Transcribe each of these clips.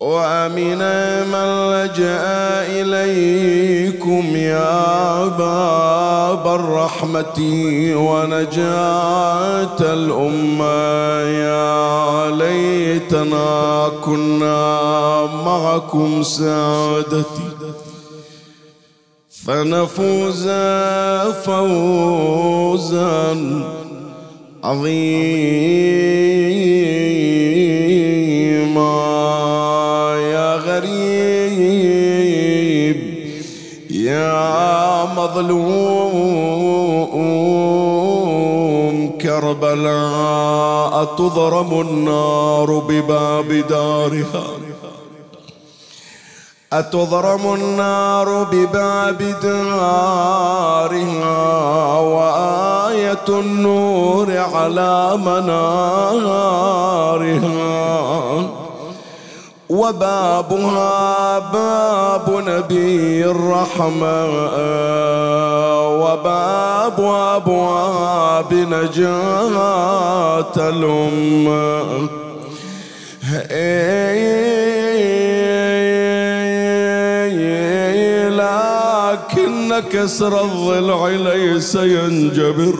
وأمن من لجأ إليكم يا باب الرحمة ونجاة الأمة يا ليتنا كنا معكم سعادتي فنفوز فوزا عظيما. مظلوم. كربلاء تضرم النار بباب دارها. أتضرم النار بباب دارها. وآية النور على منارها. وبابها باب نبي الرحمة وباب أبواب نجاة الأمة. لكن كسر الضلع ليس ينجبر.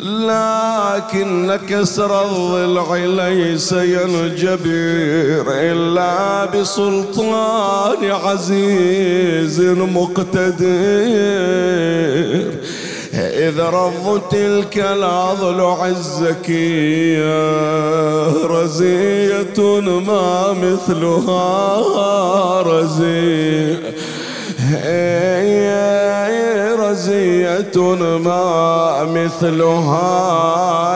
لكن كسر الضلع ليس ينجبر إلا بسلطان عزيز مقتدر. إذ رض تلك الأضلع الزكية رزية ما مثلها رزية. رزية ما مثلها.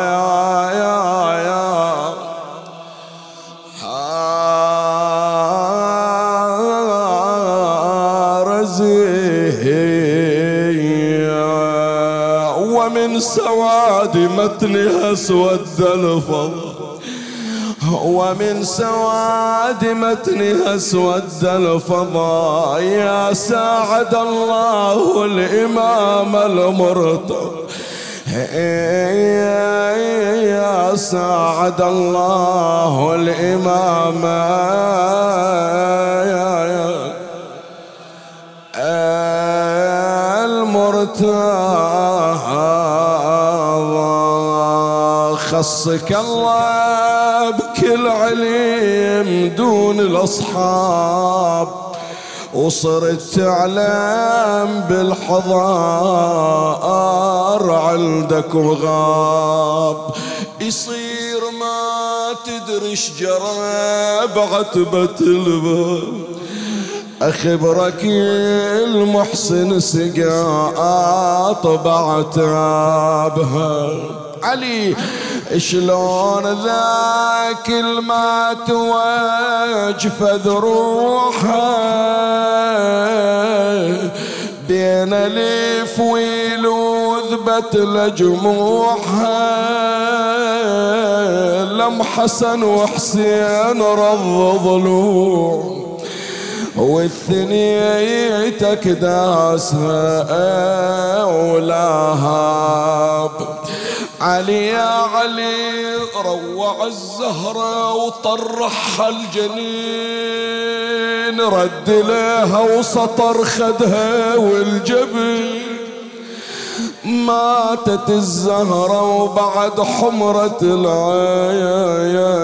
يا يا يا. ومن سواد متنها اسود الفضل. ومن سواد متنها أسود الفضاء يا ساعد الله الإمام المرتضى. يا ساعد الله الإمام. المرتضى. خصك الله. بكل علم دون الأصحاب وصرت تعلم بالحضار عندك وغاب يصير ما تدري جرى بعتبة الباب أخبرك المحسن سقا طبع ترابها علي شلون ذاك المات واجفذ روحه؟ بين الف ويل وذبت لجموحها لم حسن وحسين رض ضلوع والثنيتك داسها ولا هاب. علي يا علي روع الزهرة وطرحها الجنين. رد لها وسطر خدها والجبين. ماتت الزهرة وبعد حمرة العين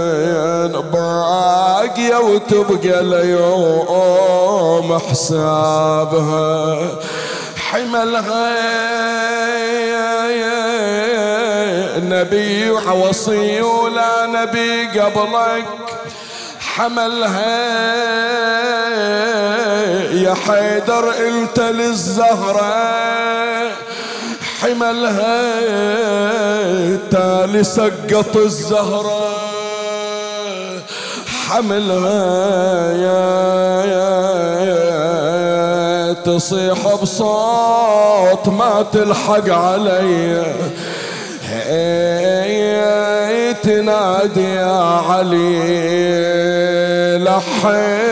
باقية وتبقى ليوم حسابها. حملها نبي وصي ولا نبي قبلك. حملها يا حيدر إنت للزهرة. حملها تالي سقط الزهرة. حملها يا, يا, يا تصيح بصوت ما تلحق علي. تنادي يا علي لحي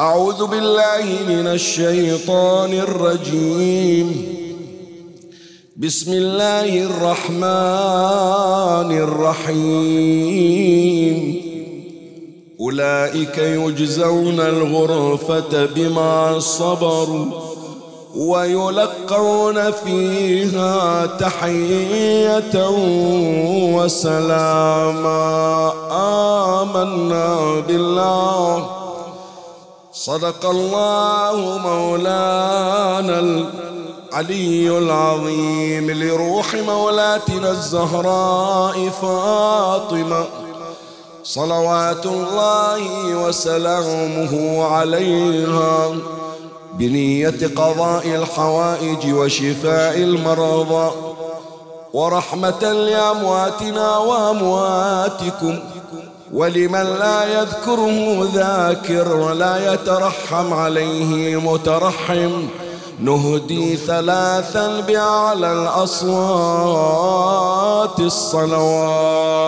أعوذ بالله من الشيطان الرجيم. بسم الله الرحمن الرحيم. أولئك يجزون الغرفة بما صبروا ويلقون فيها تحية وسلاما. آمنا بالله. صدق الله مولانا العلي العظيم لروح مولاتنا الزهراء فاطمة. صلوات الله وسلامه عليها بنية قضاء الحوائج وشفاء المرضى. ورحمة لأمواتنا وأمواتكم. ولمن لا يذكره ذاكر ولا يترحم عليه مترحم نهدي ثلاثا بأعلى الأصوات الصلوات.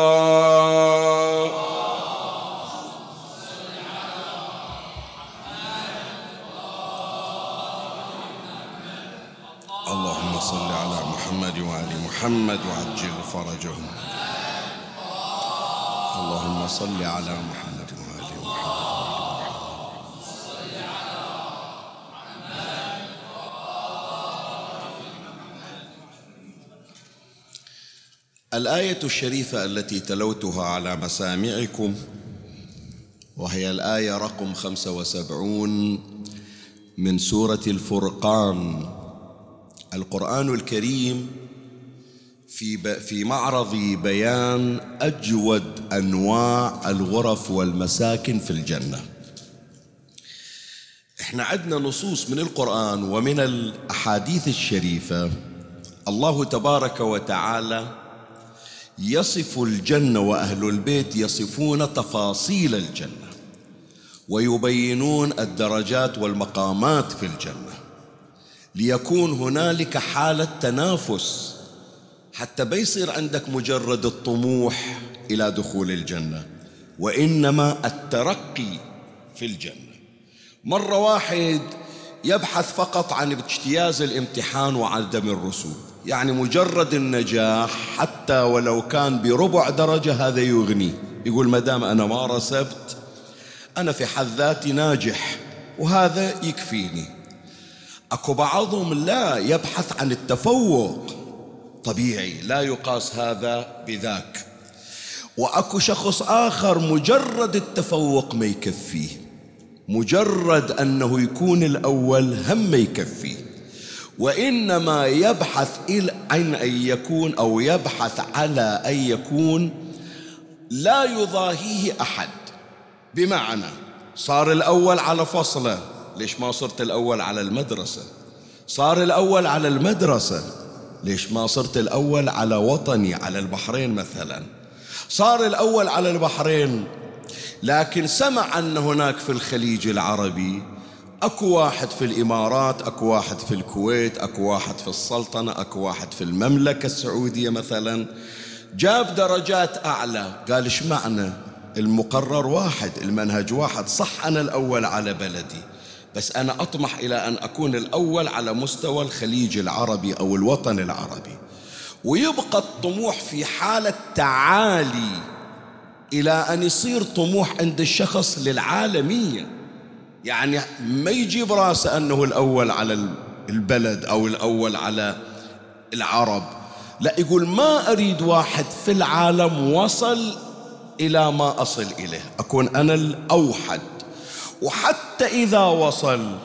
صل على محمد وآل محمد وعجل فرجهم اللهم صل على محمد وآل محمد الآية الشريفة التي تلوتها على مسامعكم وهي الآية رقم 75 من سورة الفرقان. القرآن الكريم في في معرض بيان أجود أنواع الغرف والمساكن في الجنة. إحنا عندنا نصوص من القرآن ومن الأحاديث الشريفة الله تبارك وتعالى يصف الجنة وأهل البيت يصفون تفاصيل الجنة ويبينون الدرجات والمقامات في الجنة ليكون هنالك حالة تنافس حتى بيصير عندك مجرد الطموح إلى دخول الجنة وإنما الترقي في الجنة. مرة واحد يبحث فقط عن اجتياز الامتحان وعدم الرسوب يعني مجرد النجاح حتى ولو كان بربع درجة هذا يغني. يقول مدام أنا ما رسبت أنا في حد ذاتي ناجح وهذا يكفيني. أكو بعضهم لا يبحث عن التفوق طبيعي لا يقاس هذا بذاك. وأكو شخص آخر مجرد التفوق ما يكفيه مجرد أنه يكون الأول هم ما يكفيه. وإنما يبحث عن أن يكون أو يبحث على أن يكون لا يضاهيه أحد. بمعنى صار الأول على فصله ليش ما صرت الأول على المدرسة؟ صار الأول على المدرسة. ليش ما صرت الأول على وطني على البحرين مثلا؟ صار الأول على البحرين لكن سمع أن هناك في الخليج العربي أكو واحد في الإمارات أكو واحد في الكويت أكو واحد في السلطنة أكو واحد في المملكة السعودية مثلا. جاب درجات أعلى. قال إيش معنى؟ المقرر واحد المنهج واحد. صح أنا الأول على بلدي. بس أنا أطمح إلى أن أكون الأول على مستوى الخليج العربي أو الوطن العربي. ويبقى الطموح في حالة تعالي إلى أن يصير طموح عند الشخص للعالمية. يعني ما يجيب رأسه أنه الأول على البلد أو الأول على العرب. لا يقول ما أريد واحد في العالم وصل إلى ما أصل إليه. أكون أنا الأوحد. وحتى إذا وصل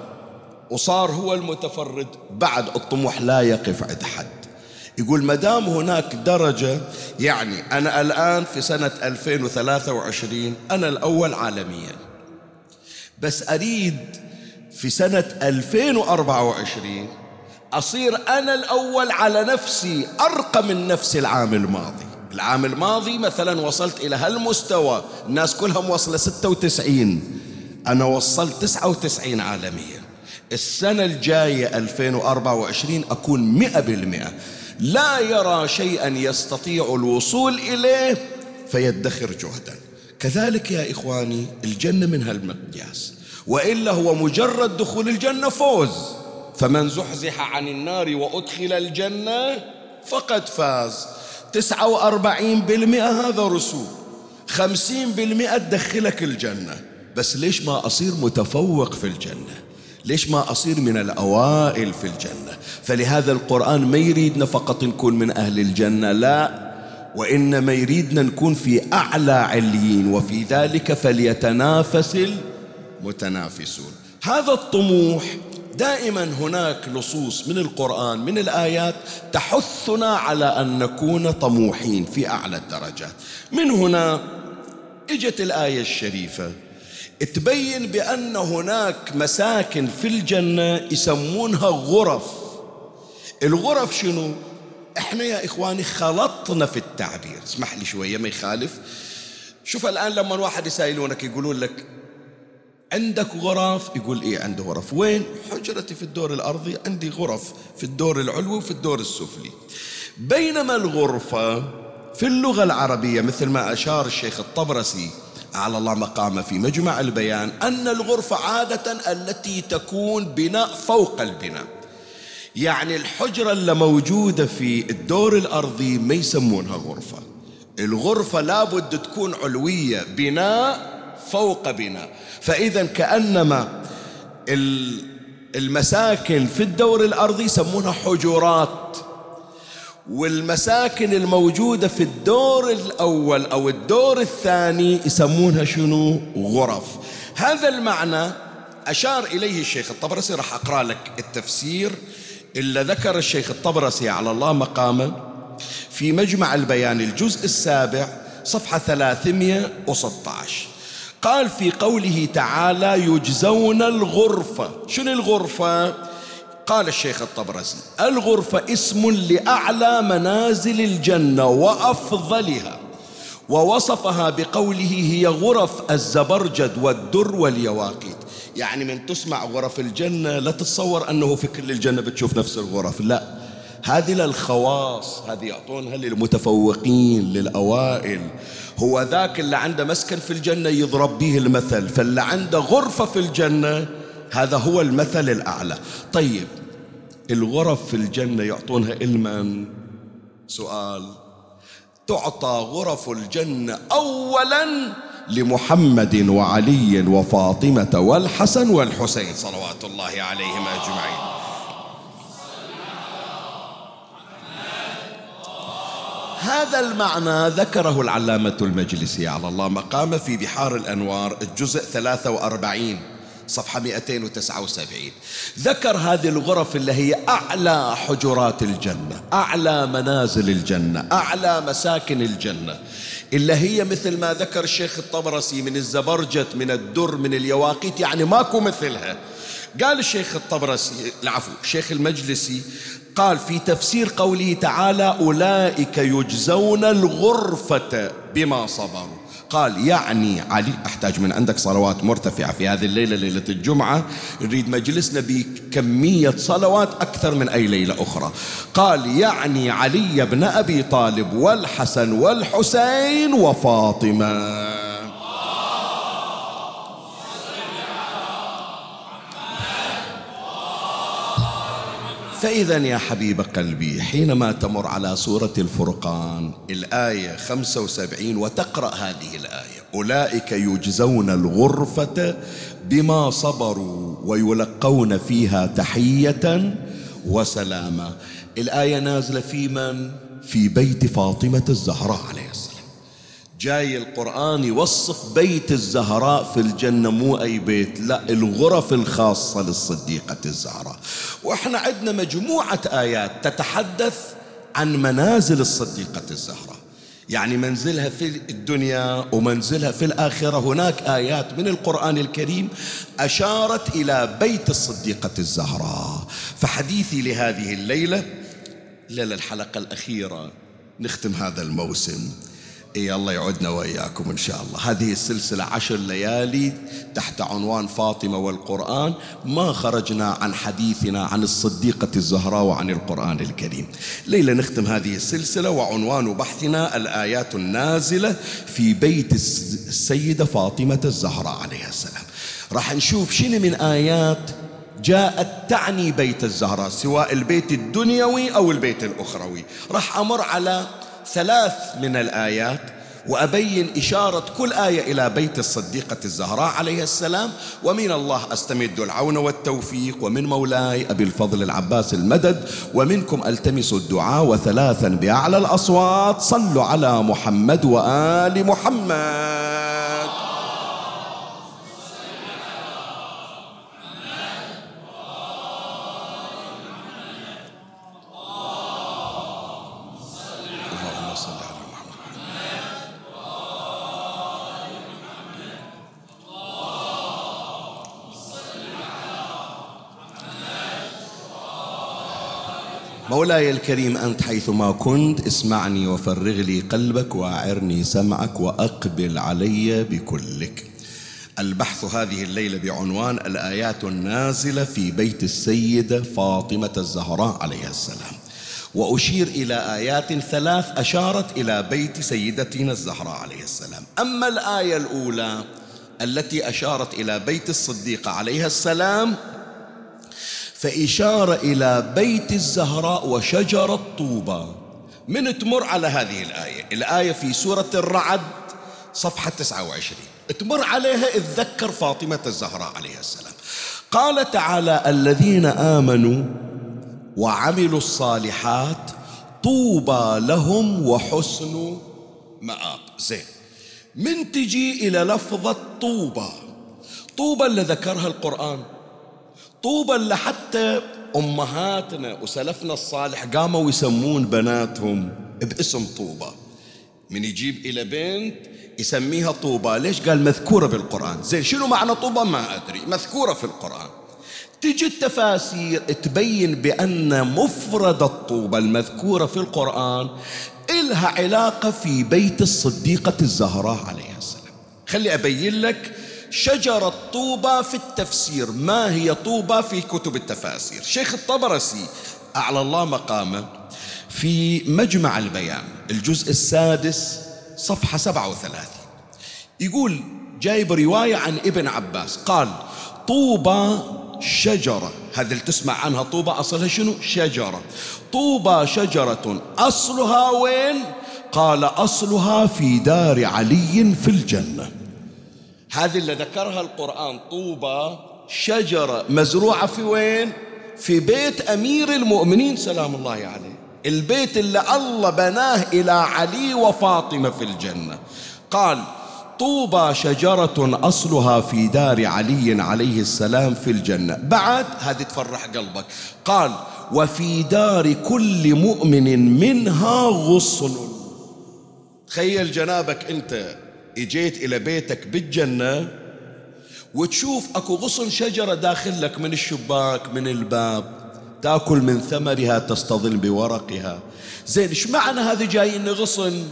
وصار هو المتفرد بعد الطموح لا يقف عند حد. يقول ما دام هناك درجة يعني أنا الآن في سنة 2023 أنا الأول عالميا. بس أريد في سنة 2024 أصير أنا الأول على نفسي أرقى من نفس العام الماضي. العام الماضي مثلا وصلت إلى هالمستوى الناس كلها موصلة 96 أنا وصلت 99 عالميا. السنة الجاية 2024 أكون مئة بالمئة. لا يرى شيئا يستطيع الوصول إليه فيدخر جهدا. كذلك يا إخواني الجنة من هالمقياس. وإلا هو مجرد دخول الجنة فوز. فمن زحزح عن النار وأدخل الجنة فقد فاز. تسعة وأربعين بالمئة هذا رسوب. خمسين بالمئة تدخلك الجنة. بس ليش ما أصير متفوق في الجنة؟ ليش ما أصير من الأوائل في الجنة؟ فلهذا القرآن ما يريدنا فقط نكون من أهل الجنة لا. وإنما يريدنا نكون في أعلى عليين وفي ذلك فليتنافس المتنافسون. هذا الطموح دائما هناك نصوص من القرآن من الآيات تحثنا على أن نكون طموحين في أعلى الدرجات. من هنا إجت الآية الشريفة. تبين بأن هناك مساكن في الجنة يسمونها غرف. الغرف شنو؟ إحنا يا إخواني خلطنا في التعبير. اسمح لي شوية ما يخالف. شوف الآن لما واحد يسائلونك يقولون لك عندك غرف؟ يقول إيه عنده غرف. وين؟ حجرتي في الدور الأرضي عندي غرف في الدور العلوي وفي الدور السفلي. بينما الغرفة في اللغة العربية مثل ما أشار الشيخ الطبرسي على الله مقامه في مجمع البيان أن الغرفة عادة التي تكون بناء فوق البناء. يعني الحجرة اللي موجودة في الدور الأرضي ما يسمونها غرفة. الغرفة لابد تكون علوية بناء فوق بناء. فإذا كأنما المساكن في الدور الأرضي يسمونها حجرات. والمساكن الموجودة في الدور الأول أو الدور الثاني يسمونها شنو؟ غرف. هذا المعنى أشار إليه الشيخ الطبرسي راح أقرأ لك التفسير. إلا ذكر الشيخ الطبرسي على الله مقامه في مجمع البيان الجزء السابع صفحة 316 قال في قوله تعالى يجزون الغرفة. شنو الغرفة؟ قال الشيخ الطبرسي الغرفة اسم لأعلى منازل الجنة وأفضلها ووصفها بقوله هي غرف الزبرجد والدر واليواقيت. يعني من تسمع غرف الجنة لا تتصور أنه في كل الجنة بتشوف نفس الغرف لا. هذه للخواص هذه يعطونها للمتفوقين للأوائل. هو ذاك اللي عنده مسكن في الجنة يضرب به المثل فاللي عنده غرفة في الجنة هذا هو المثل الأعلى. طيب الغرف في الجنة يعطونها إلمن سؤال. تعطى غرف الجنة أولا لمحمد وعلي وفاطمة والحسن والحسين صلوات الله عليهم أجمعين. هذا المعنى ذكره العلامة المجلسي. على الله مقام في بحار الأنوار الجزء 43 صفحة 279 ذكر هذه الغرف اللي هي أعلى حجرات الجنة أعلى منازل الجنة أعلى مساكن الجنة. إلا هي مثل ما ذكر الشيخ الطبرسي من الزبرجت من الدر من اليواقيت يعني ماكو مثلها. قال الشيخ الطبرسي العفو الشيخ المجلسي قال في تفسير قوله تعالى أولئك يجزون الغرفة بما صبروا. قال يعني علي أحتاج من عندك صلوات مرتفعة في هذه الليلة ليلة الجمعة. نريد مجلسنا بكمية صلوات أكثر من أي ليلة أخرى. قال يعني علي بن أبي طالب والحسن والحسين وفاطمة. فإذا يا حبيب قلبي حينما تمر على سورة الفرقان الآية 75 وتقرأ هذه الآية. أولئك يجزون الغرفة بما صبروا ويلقون فيها تحية وسلاما. الآية نازلة في من؟ في بيت فاطمة الزهراء عليه السلام. جاي القرآن يوصف بيت الزهراء في الجنة مو أي بيت لا الغرف الخاصة للصديقة الزهراء. وإحنا عندنا مجموعة آيات تتحدث عن منازل الصديقة الزهراء. يعني منزلها في الدنيا ومنزلها في الآخرة. هناك آيات من القرآن الكريم أشارت إلى بيت الصديقة الزهراء. فحديثي لهذه الليلة ليلة الحلقة الأخيرة نختم هذا الموسم. إي الله يعودنا وإياكم إن شاء الله. هذه السلسلة عشر ليالي تحت عنوان فاطمة والقرآن. ما خرجنا عن حديثنا عن الصديقة الزهراء وعن القرآن الكريم. ليلة نختم هذه السلسلة وعنوان بحثنا الآيات النازلة في بيت السيدة فاطمة الزهراء عليها السلام. راح نشوف شنو من آيات جاءت تعني بيت الزهراء سواء البيت الدنيوي أو البيت الأخروي. راح أمر على ثلاث من الآيات وأبين إشارة كل آية إلى بيت الصديقة الزهراء عليه السلام. ومن الله أستمد العون والتوفيق ومن مولاي أبي الفضل العباس المدد ومنكم ألتمس الدعاء وثلاثا بأعلى الأصوات. صلوا على محمد وآل محمد. مولاي الكريم أنت حيثما كنت اسمعني وفرغ لي قلبك وأعرني سمعك وأقبل علي بكلك. البحث هذه الليلة بعنوان الآيات النازلة في بيت السيدة فاطمة الزهراء عليها السلام. وأشير إلى آيات ثلاث أشارت إلى بيت سيدتنا الزهراء عليه السلام. أما الآية الأولى التي أشارت إلى بيت الصديقة عليها السلام فإشارة إلى بيت الزهراء وشجرة طوبى من تمر على هذه الآية؟ الآية في سورة الرعد صفحة 29 تمر عليها اتذكر فاطمة الزهراء عليها السلام. قال تعالى الذين آمنوا وعملوا الصالحات طوبى لهم وحسن مآب. زين. من تجي إلى لفظة طوبى طوبى اللي ذكرها القرآن. طوبى لحتى أمهاتنا وسلفنا الصالح قاموا يسمون بناتهم باسم طوبى. من يجيب إلى بنت يسميها طوبى. ليش قال مذكورة بالقرآن؟ زين شنو معنى طوبى؟ ما أدري. مذكورة في القرآن. تجي التفاسير تبين بأن مفرد الطوبى المذكورة في القرآن إلها علاقة في بيت الصديقة الزهراء عليها السلام. خلي أبين لك شجرة طوبى في التفسير. ما هي طوبى في كتب التفاسير؟ شيخ الطبرسي أعلى الله مقامه في مجمع البيان الجزء السادس صفحة 37 يقول جايب رواية عن ابن عباس قال طوبى شجرة. هذا اللي تسمع عنها طوبى أصلها شنو؟ شجرة. طوبى شجرة أصلها وين؟ قال أصلها في دار علي في الجنة. هذه اللي ذكرها القرآن طوبى شجرة مزروعة في وين؟ في بيت أمير المؤمنين سلام الله عليه. البيت اللي الله بناه إلى علي وفاطمة في الجنة. قال طوبى شجرة أصلها في دار علي عليه السلام في الجنة. بعد هذه تفرح قلبك. قال وفي دار كل مؤمن منها غصن. تخيل جنابك أنت. اجيت إلى بيتك بالجنة وتشوف أكو غصن شجرة داخل لك من الشباك من الباب. تأكل من ثمرها تستظل بورقها. زين إيش معنى هذه جايين غصن؟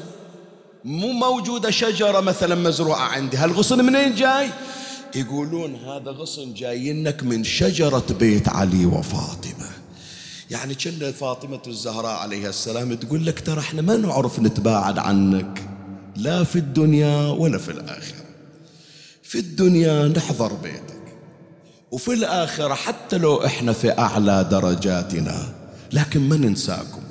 مو موجودة شجرة مثلا مزروعة عندي. هالغصن منين جاي؟ يقولون هذا غصن جاينك من شجرة بيت علي وفاطمة. يعني كنا فاطمة الزهراء عليها السلام تقول لك ترى إحنا ما نعرف نتباعد عنك. لا في الدنيا ولا في الآخرة. في الدنيا نحضر بيتك وفي الآخرة حتى لو إحنا في أعلى درجاتنا لكن ما ننساكم.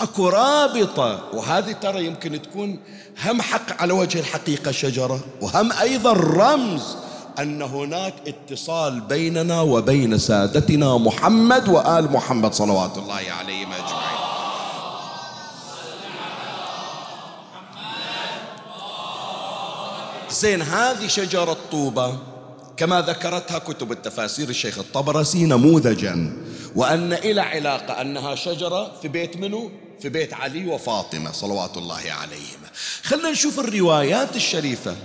أكو رابطة وهذه ترى يمكن تكون هم حق على وجه الحقيقة شجرة وهم أيضا رمز أن هناك اتصال بيننا وبين سادتنا محمد وآل محمد صلوات الله عليهم أجمعين. زين هذه شجرة طوبة. كما ذكرتها كتب التفاسير الشيخ الطبرسي نموذجا. وأن إلى علاقة أنها شجرة في بيت منو؟ في بيت علي وفاطمة صلوات الله عليهما. خلنا نشوف الروايات الشريفة.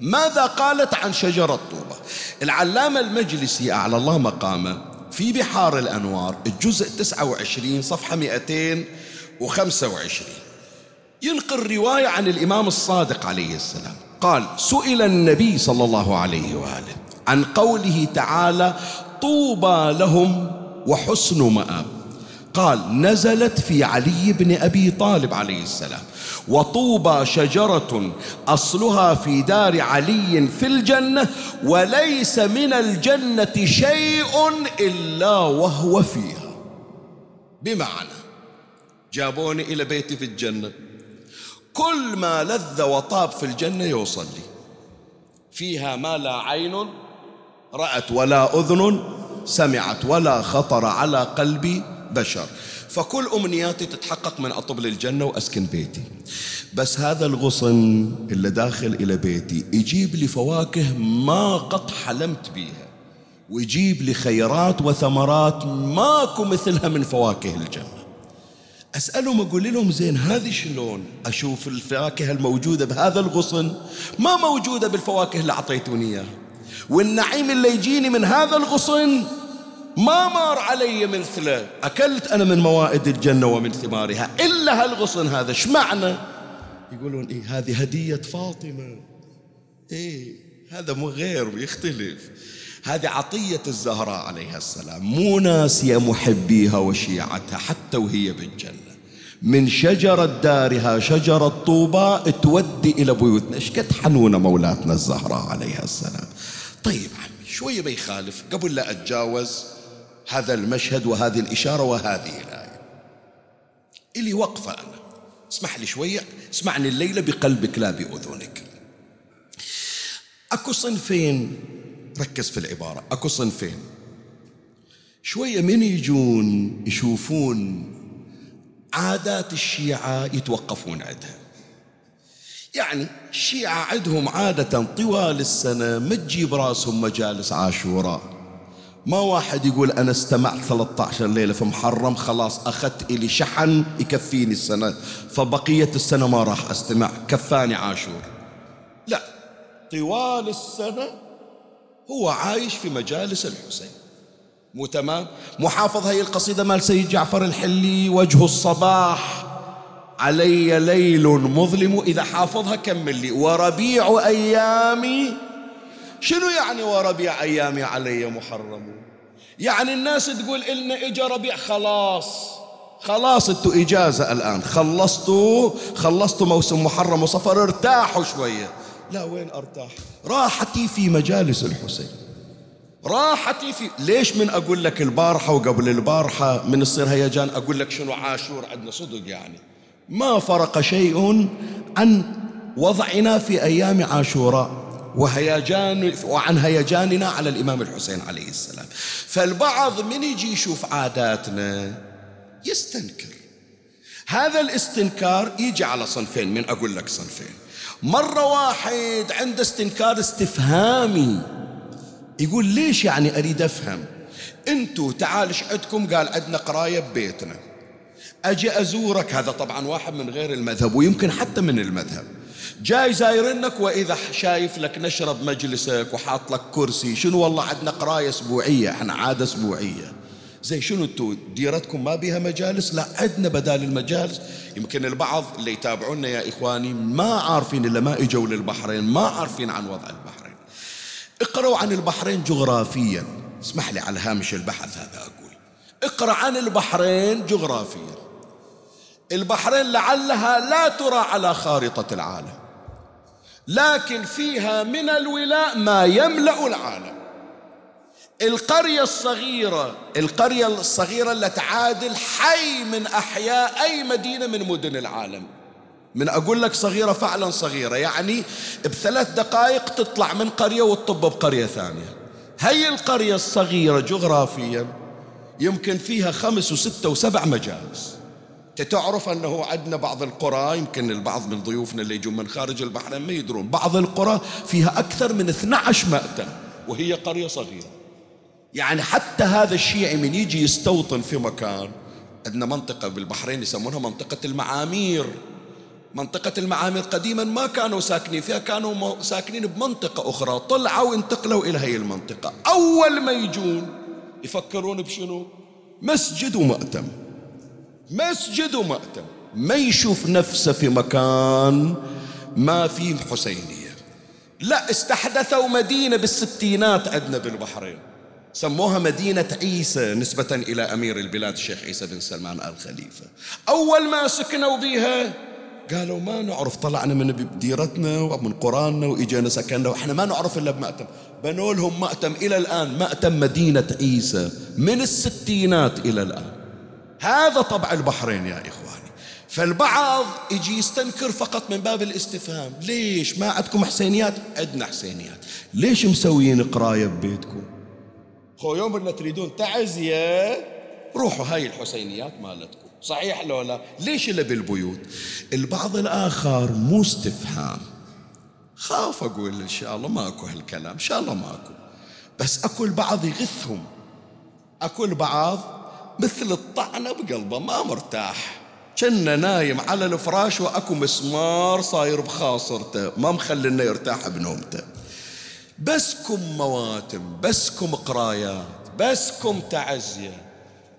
ماذا قالت عن شجرة طوبة؟ العلامة المجلسي أعلى الله مقامه في بحار الأنوار الجزء 29 صفحة 225 ينقل رواية عن الإمام الصادق عليه السلام. قال سئل النبي صلى الله عليه وآله عن قوله تعالى طوبى لهم وحسن مآب. قال نزلت في علي بن أبي طالب عليه السلام وطوبى شجرة أصلها في دار علي في الجنة وليس من الجنة شيء إلا وهو فيها. بمعنى جابوني إلى بيتي في الجنة. كل ما لذ وطاب في الجنة يوصل لي فيها ما لا عين رأت ولا أذن سمعت ولا خطر على قلبي بشر. فكل أمنياتي تتحقق من أطب للجنة وأسكن بيتي. بس هذا الغصن اللي داخل إلى بيتي يجيب لي فواكه ما قط حلمت بيها ويجيب لي خيرات وثمرات ماكو مثلها من فواكه الجنة. أسألهم أقول لهم زين هذه شلون؟ أشوف الفواكه الموجودة بهذا الغصن. ما موجودة بالفواكه اللي أعطيتوني إياها. والنعيم اللي يجيني من هذا الغصن ما مار علي مثله. أكلت أنا من موائد الجنة ومن ثمارها. إلا هالغصن هذا. إيش معنى؟ يقولون إيه هذه هدية فاطمة. إيه هذا مو غير يختلف. هذه عطية الزهراء عليها السلام. مو ناسية محبيها وشيعتها حتى وهي بالجنة من شجرة دارها شجرة طوبى تودي إلى بيوتنا. إيش قد حنونة مولاتنا الزهراء عليها السلام؟ طيب عمي شوية ما يخالف قبل لا أتجاوز هذا المشهد وهذه الإشارة وهذه الآية. إلي وقفة أنا. اسمح لي شوية. اسمعني الليلة بقلبك لا بأذنك. أكو صنفين ركز في العبارة. أكو صنفين. شوية من يجون يشوفون عادات الشيعة يتوقفون عندها. يعني الشيعة عندهم عادة طوال السنة ما تجيب راسهم مجالس عاشوراء ما واحد يقول أنا استمعت 13 ليلة في محرم خلاص أخذت إلي شحن يكفيني السنة. فبقية السنة ما راح أستمع كفاني عاشور. لا طوال السنة هو عايش في مجالس الحسين. مو تمام؟ محافظ هي القصيدة مال سيد جعفر الحلي وجه الصباح. علي ليل مظلم إذا حافظها كمل لي. وربيع أيامي. شنو يعني وربيع أيامي علي محرم؟ يعني الناس تقول إلنا إجا ربيع خلاص. خلاص إنتوا إجازة الآن. خلصتوا خلصتوا موسم محرم وصفر ارتاحوا شوية. لا وين أرتاح؟ راحتي في مجالس الحسين. راحتي في ليش من أقول لك البارحة وقبل البارحة من يصير هيجان أقول لك شنو عاشور عندنا؟ صدق يعني. ما فرق شيء عن وضعنا في أيام عاشوراء وهيجان وعن هيجاننا على الإمام الحسين عليه السلام. فالبعض من يجي يشوف عاداتنا يستنكر. هذا الاستنكار يجي على صنفين من أقول لك صنفين. مرة واحد عنده استنكار استفهامي. يقول ليش يعني أريد أفهم؟ أنتوا تعال إيش عندكم؟ قال عندنا قراية ببيتنا. أجي أزورك. هذا طبعا واحد من غير المذهب ويمكن حتى من المذهب. جاي زايرنك وإذا شايف لك نشرب مجلسك وحاط لك كرسي شنو والله عندنا قراية أسبوعية؟ إحنا عادة أسبوعية. زي شنو أنتم ديرتكم ما بيها مجالس؟ لا عندنا بدال المجالس. يمكن البعض اللي يتابعونا يا إخواني ما عارفين إلا ما إجوا للبحرين ما عارفين عن وضع البحرين. اقرأوا عن البحرين جغرافيا. اسمح لي على هامش البحث هذا أقول. اقرأ عن البحرين جغرافيا. البحرين لعلها لا ترى على خارطة العالم لكن فيها من الولاء ما يملأ العالم. القرية الصغيرة القرية الصغيرة اللي تعادل حي من أحياء أي مدينة من مدن العالم. من أقول لك صغيرة فعلا صغيرة يعني بثلاث دقائق تطلع من قرية وتطب بقرية ثانية. هي القرية الصغيرة جغرافيا يمكن فيها خمس وستة وسبع مجالس. تعرف أنه عندنا بعض القرى يمكن البعض من ضيوفنا اللي يجون من خارج البحرين ما يدرون. بعض القرى فيها أكثر من 12 مأتم وهي قرية صغيرة. يعني حتى هذا الشيعي من يجي يستوطن في مكان عندنا منطقة بالبحرين يسمونها منطقة المعامير. منطقة المعامير قديما ما كانوا ساكنين فيها كانوا ساكنين بمنطقة أخرى. طلعوا وانتقلوا إلى هي المنطقة. أول ما يجون يفكرون بشنو؟ مسجد ومأتم. مسجد ومأتم. ما يشوف نفسه في مكان ما فيه حسينية. لا استحدثوا مدينة بالستينات عندنا بالبحرين. سموها مدينة عيسى نسبة إلى أمير البلاد الشيخ عيسى بن سلمان آل خليفة. أول ما سكنوا بها قالوا ما نعرف طلعنا من ديرتنا ومن قراننا وإجينا سكننا وإحنا ما نعرف إلا بمأتم. بنوا لهم مأتم إلى الآن مأتم مدينة عيسى من الستينات إلى الآن. هذا طبع البحرين يا إخواني. فالبعض يجي يستنكر فقط من باب الاستفهام. ليش؟ ما عندكم حسينيات؟ عندنا حسينيات. ليش مسويين قراية ببيتكم؟ خو يوم اللي تريدون تعزية روحوا هاي الحسينيات مالتكم. صحيح لو لا؟ ليش اللي بالبيوت؟ البعض الآخر مو استفهام. خاف أقول إن شاء الله ماكو هالكلام إن شاء الله ماكو. بس أكو البعض يغثهم. أكو البعض مثل الطعنة بقلبه ما مرتاح. كنا نايم على الفراش وأكو مسمار صاير بخاصرته ما مخلينا يرتاح بنومته. بسكم مواتم بسكم قرايات بسكم تعزية.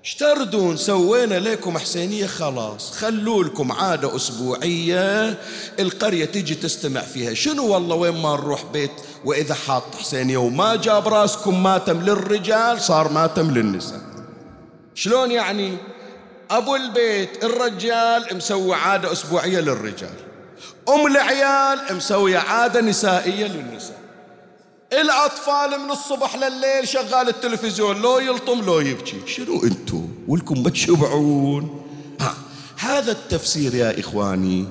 اشتردون سوينا لكم حسينية خلاص. خلوا لكم عادة أسبوعية القرية تجي تستمع فيها. شنو والله وين ما نروح بيت؟ وإذا حاط حسينية وما جاب راسكم ماتم للرجال صار ماتم للنساء. شلون يعني؟ أبو البيت الرجال مسوي عادة أسبوعية للرجال. أم العيال مسوية عادة نسائية للنساء. الأطفال من الصبح لليل شغال التلفزيون لو يلطم لو يبكي. شنو أنتو ولكم بتشبعون ها هذا التفسير يا إخواني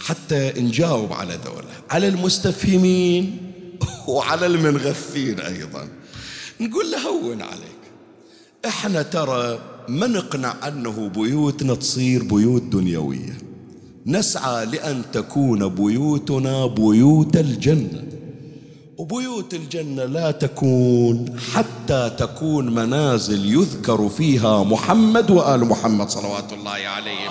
حتى نجاوب على دولة. على المستفهمين وعلى المنغثين أيضا. نقول له هون عليك. إحنا ترى ما نقنع أنه بيوتنا تصير بيوت دنيوية. نسعى لأن تكون بيوتنا بيوت الجنة. وبيوت الجنة لا تكون حتى تكون منازل يذكر فيها محمد وآل محمد صلوات الله عليهم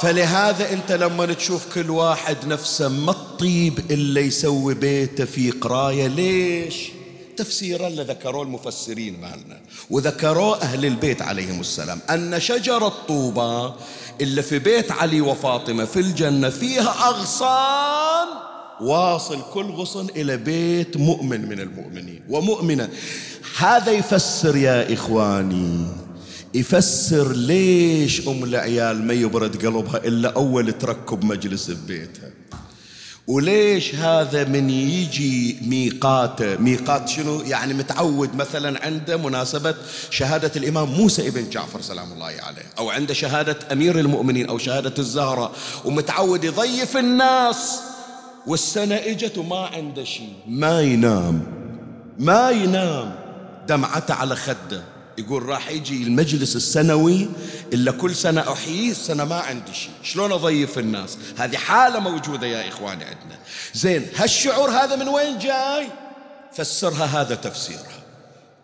فلهذا انت لما تشوف كل واحد نفسه ما الطيب الا يسوي بيته في قراية ليش؟ تفسيرا اللي ذكروه المفسرين مالنا وذكروه أهل البيت عليهم السلام أن شجره طوبى اللي في بيت علي وفاطمة في الجنة فيها أغصان. واصل كل غصن إلى بيت مؤمن من المؤمنين ومؤمنة. هذا يفسر يا إخواني يفسر ليش أم العيال ما يبرد قلبها إلا أول تركب مجلس ببيتها وليش هذا من يجي ميقاته ميقات شنو؟ يعني متعود مثلا عنده مناسبة شهادة الإمام موسى ابن جعفر سلام الله عليه أو عنده شهادة أمير المؤمنين أو شهادة الزهرة ومتعود يضيف الناس والسنة إجت وما عنده شيء. ما ينام. ما ينام. دمعته على خده. يقول راح يجي المجلس السنوي إلا كل سنة أحييه السنة ما عندي شيء. شلون أضيف الناس؟ هذه حالة موجودة يا إخواني عندنا. زين هالشعور هذا من وين جاي؟ فسرها هذا تفسيرها.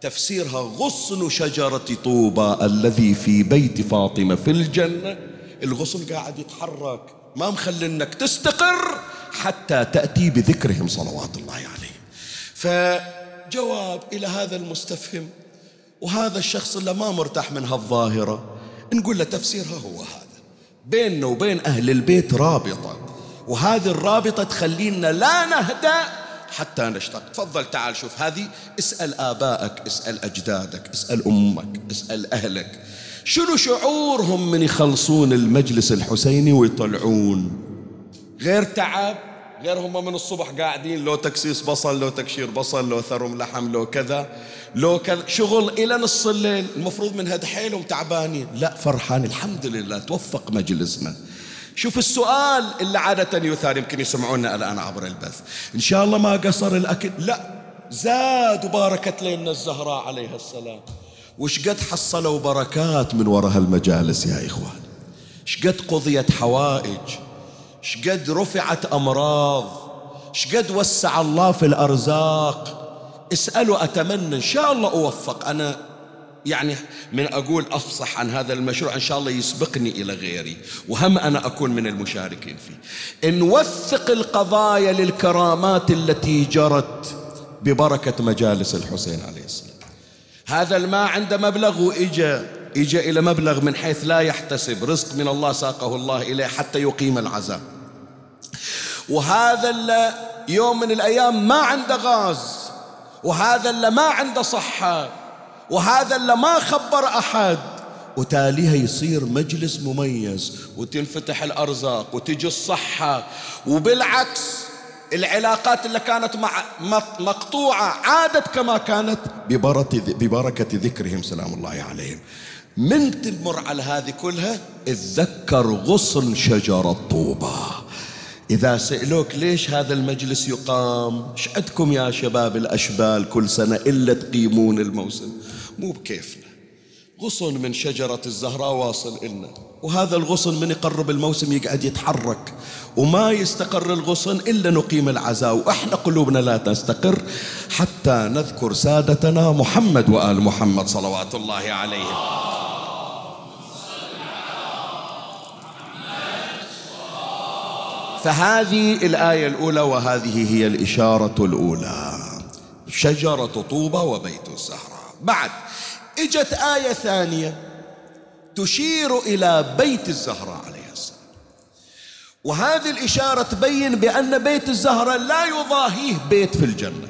تفسيرها غصن شجرة طوبى الذي في بيت فاطمة في الجنة. الغصن قاعد يتحرك. ما مخلي إنك تستقر حتى تأتي بذكرهم صلوات الله عليه فجواب إلى هذا المستفهم. وهذا الشخص اللي ما مرتاح من هالظاهرة نقول له تفسيرها هو هذا. بيننا وبين أهل البيت رابطة. وهذه الرابطة تخلينا لا نهدأ حتى نشتاق. تفضل تعال شوف هذه. اسأل آبائك اسأل أجدادك اسأل أمك اسأل أهلك. شنو شعورهم من يخلصون المجلس الحسيني ويطلعون؟ غير تعب؟ غير هم من الصبح قاعدين لو تكسيس بصل لو تكشير بصل لو ثرم لحم لو كذا لو كذا. شغل إلى نص الليل المفروض من هد حيلهم تعبانين. لا فرحان الحمد لله توفق مجلسنا. شوف السؤال اللي عادة يثار يمكن يسمعونا الآن عبر البث. إن شاء الله ما قصر الأكل. لا زاد وباركت لنا الزهراء عليها السلام. وش قد حصلوا بركات من وراء هالمجالس يا إخوان؟ شقد قضيت حوائج؟ شقد رفعت أمراض شقد وسع الله في الأرزاق. اسألوا أتمنى إن شاء الله أوفق. أنا يعني من أقول أفصح عن هذا المشروع إن شاء الله يسبقني إلى غيري. وهم أنا أكون من المشاركين فيه. نوثق القضايا للكرامات التي جرت ببركة مجالس الحسين عليه السلام. هذا الماء عنده مبلغ وإجا إجا إلى مبلغ من حيث لا يحتسب رزق من الله ساقه الله إليه حتى يقيم العزاء. وهذا اللي يوم من الأيام ما عنده غاز وهذا اللي ما عنده صحة وهذا اللي ما خبر أحد. وتاليها يصير مجلس مميز وتنفتح الأرزاق وتجي الصحة. وبالعكس العلاقات اللي كانت مع مقطوعة عادت كما كانت ببركة ذكرهم سلام الله عليهم. من تمر على هذه كلها؟ اتذكر غصن شجرة طوبة إذا سألوك ليش هذا المجلس يقام إيش عندكم يا شباب الأشبال كل سنة إلا تقيمون الموسم؟ مو بكيفنا. غصن من شجرة الزهراء واصل إلنا وهذا الغصن من يقرب الموسم يقعد يتحرك. وما يستقر الغصن إلا نقيم العزاء وإحنا قلوبنا لا تستقر حتى نذكر سادتنا محمد وآل محمد صلوات الله عليهم. فهذه الآية الأولى وهذه هي الإشارة الأولى. شجرة طوبى وبيت الزهراء. بعد إجت آية ثانية تشير إلى بيت الزهراء عليه. وهذه الإشارة تبين بأن بيت الزهراء لا يضاهيه بيت في الجنة.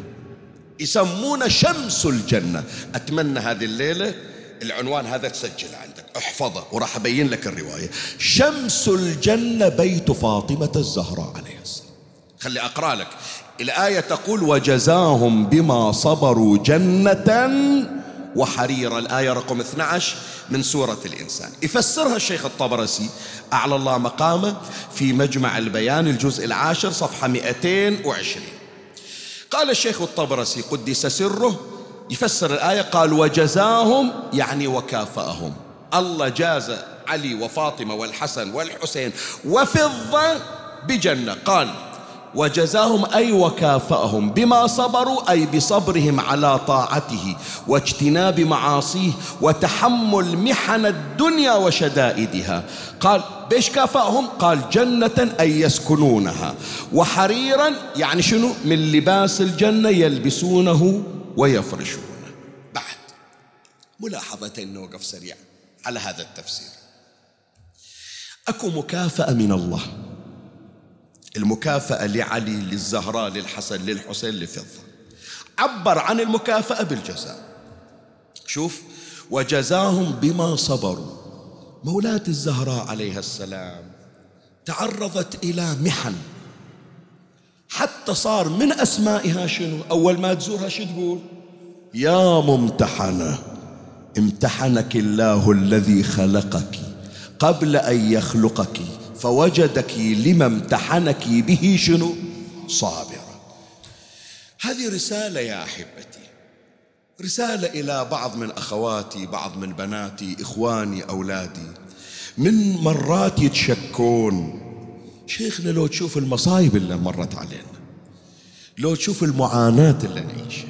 يسمونه شمس الجنة. أتمنى هذه الليلة العنوان هذا تسجل عندك. احفظه وراح أبين لك الرواية. شمس الجنة بيت فاطمة الزهراء عليه السلام. خلي أقرأ لك. الآية تقول وجزاهم بما صبروا جنة وحريرا الآية رقم 12 من سورة الإنسان. يفسرها الشيخ الطبرسي. أعلى الله مقامه في مجمع البيان الجزء العاشر صفحة 220 قال الشيخ الطبرسي قدس سره. يفسر الآية قال وجزاهم يعني وكافأهم. الله جاز علي وفاطمة والحسن والحسين وفضة بجنة. قال وجزاهم أي وكافأهم بما صبروا أي بصبرهم على طاعته واجتناب معاصيه وتحمل محن الدنيا وشدائدها. قال بيش كافأهم؟ قال جنة أي يسكنونها. وحريرا يعني شنو؟ من لباس الجنة يلبسونه ويفرشونه. بعد ملاحظتين نوقف سريع على هذا التفسير. أكو مكافأة من الله. المكافأة لعلي للزهراء للحسن للحسين لفضة. عبر عن المكافأة بالجزاء. شوف وجزاهم بما صبروا. مولاة الزهراء عليها السلام تعرضت إلى محن. حتى صار من أسمائها شنو؟ أول ما تزورها شو تقول؟ يا ممتحنة امتحنك الله الذي خلقك قبل أن يخلقك. فوجدك لما امتحنك به شنو؟ صابرة هذه رسالة يا أحبتي. رسالة إلى بعض من أخواتي بعض من بناتي إخواني أولادي. من مرات يتشكون شيخنا لو تشوف المصايب اللي مرت علينا لو تشوف المعاناة اللي نعيشها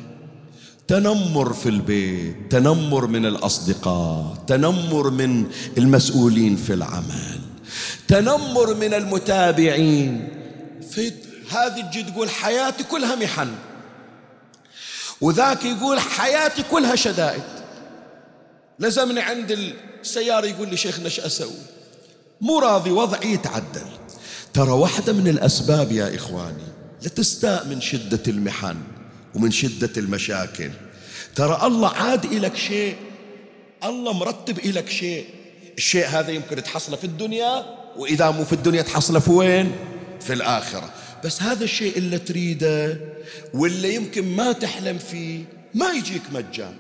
تنمر في البيت تنمر من الأصدقاء تنمر من المسؤولين في العمل تنمر من المتابعين. في هذه تجي تقول حياتي كلها محن. وذاك يقول حياتي كلها شدائد. لزمني عند السيارة يقول لي شيخنا إيش أسوي. مو راضي وضعي يتعدل. ترى واحدة من الأسباب يا إخواني لتستاء من شدة المحن ومن شدة المشاكل. ترى الله عاد إلك شيء الله مرتب إلك شيء. الشيء هذا يمكن تحصله في الدنيا وإذا مو في الدنيا تحصله في وين؟ في الآخرة. بس هذا الشيء اللي تريده واللي يمكن ما تحلم فيه ما يجيك مجان.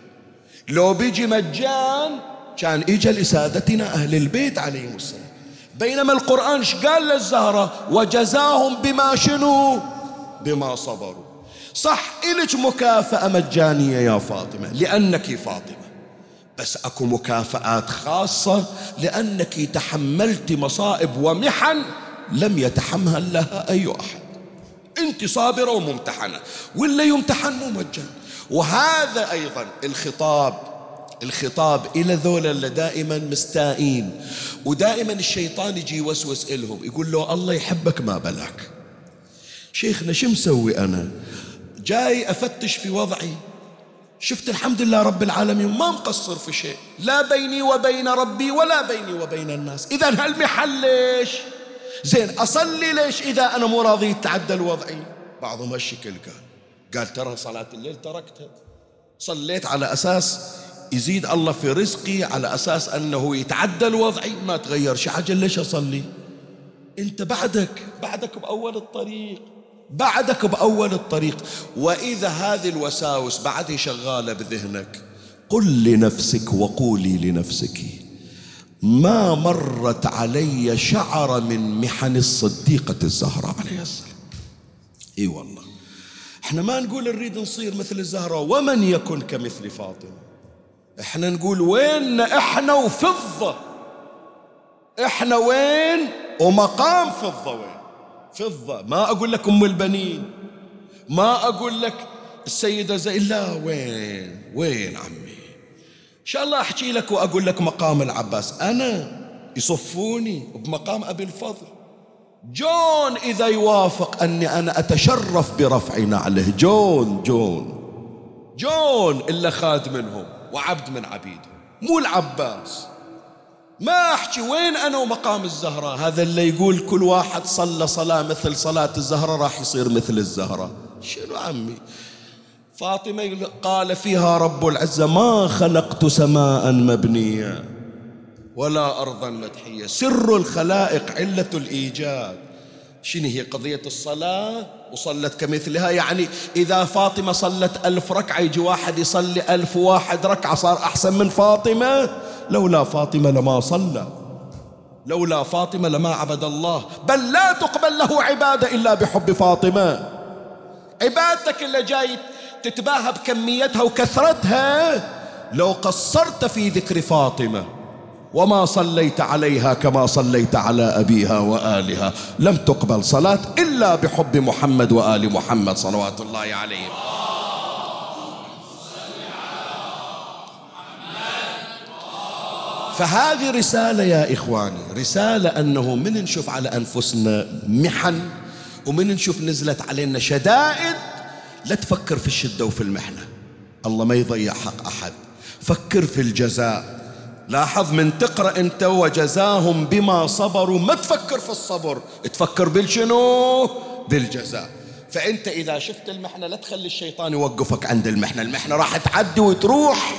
لو بيجي مجان كان اجى لسادتنا أهل البيت عليهم السلام. بينما القرآن إيش قال للزهرة؟ وجزاهم بما شنو؟ بما صبروا. صح إلك مكافأة مجانية يا فاطمة لأنك فاطمة. بس أكو مكافآت خاصة لأنك تحملت مصائب ومحن لم يتحمل لها أي أحد. أنت صابرة وممتحنة ولا يمتحن ممجن وهذا أيضا الخطاب الخطاب إلى ذولا اللي دائما مستائين ودائما الشيطان يجي يوسوس إلهم يقول له الله يحبك ما بلاك. شيخنا شو مسوي أنا؟ جاي أفتش في وضعي. شفت الحمد لله رب العالمين ما مقصر في شيء. لا بيني وبين ربي ولا بيني وبين الناس. إذا هالمحل ليش؟ زين أصلي ليش إذا أنا مو راضي يتعدل وضعي بعضهم هالشكل قال قال ترى صلاة الليل تركتها. صليت على أساس يزيد الله في رزقي على أساس أنه يتعدل وضعي ما تغير شي حاجة ليش أصلي؟ أنت بعدك بعدك بأول الطريق. بعدك بأول الطريق. وإذا هذه الوساوس بعدها شغالة بذهنك قل لنفسك وقولي لنفسك ما مرت علي شعر من محن الصديقة الزهراء عليه السلام. إي والله. إحنا ما نقول نريد نصير مثل الزهراء ومن يكن كمثل فاطمة؟ إحنا نقول وين إحنا وفضة؟ إحنا وين؟ ومقام فضة وين؟ فضة. ما أقول لك أم البنين. ما أقول لك السيدة زينب لا وين؟ وين عمي؟ إن شاء الله أحكي لك وأقول لك مقام العباس. أنا يصفوني بمقام أبي الفضل. جون إذا يوافق أني أنا أتشرف برفع نعله جون جون. جون إلا خد منهم وعبد من عبيده. مو العباس. ما أحكي وين أنا ومقام الزهرة. هذا اللي يقول كل واحد صلى صلاة مثل صلاة الزهرة راح يصير مثل الزهرة. شنو عمي؟ فاطمة قال فيها رب العزة ما خلقت سماء مبنية ولا أرضا مدحية. سر الخلائق علة الإيجاد. شنو هي؟ قضية الصلاة؟ وصلت كمثلها. يعني إذا فاطمة صلت ألف ركعة يجي واحد يصلي ألف واحد ركعة صار أحسن من فاطمة؟ لولا فاطمة لما صلى. لولا فاطمة لما عبد الله. بل لا تقبل له عبادة إلا بحب فاطمة. عبادتك اللي جاي تتباهى بكميتها وكثرتها لو قصرت في ذكر فاطمة. وما صليت عليها كما صليت على أبيها وآلها. لم تقبل صلاة إلا بحب محمد وآل محمد صلوات الله عليهم. فهذه رسالة يا إخواني رسالة أنه من نشوف على أنفسنا محن ومن نشوف نزلت علينا شدائد لا تفكر في الشدة وفي المحنة. الله ما يضيع حق أحد. فكر في الجزاء. لاحظ من تقرأ أنت وجزاهم بما صبروا ما تفكر في الصبر. تفكر بالشنو؟ بالجزاء. فأنت إذا شفت المحنة لا تخلي الشيطان يوقفك عند المحنة. المحنة راح تعدي وتروح.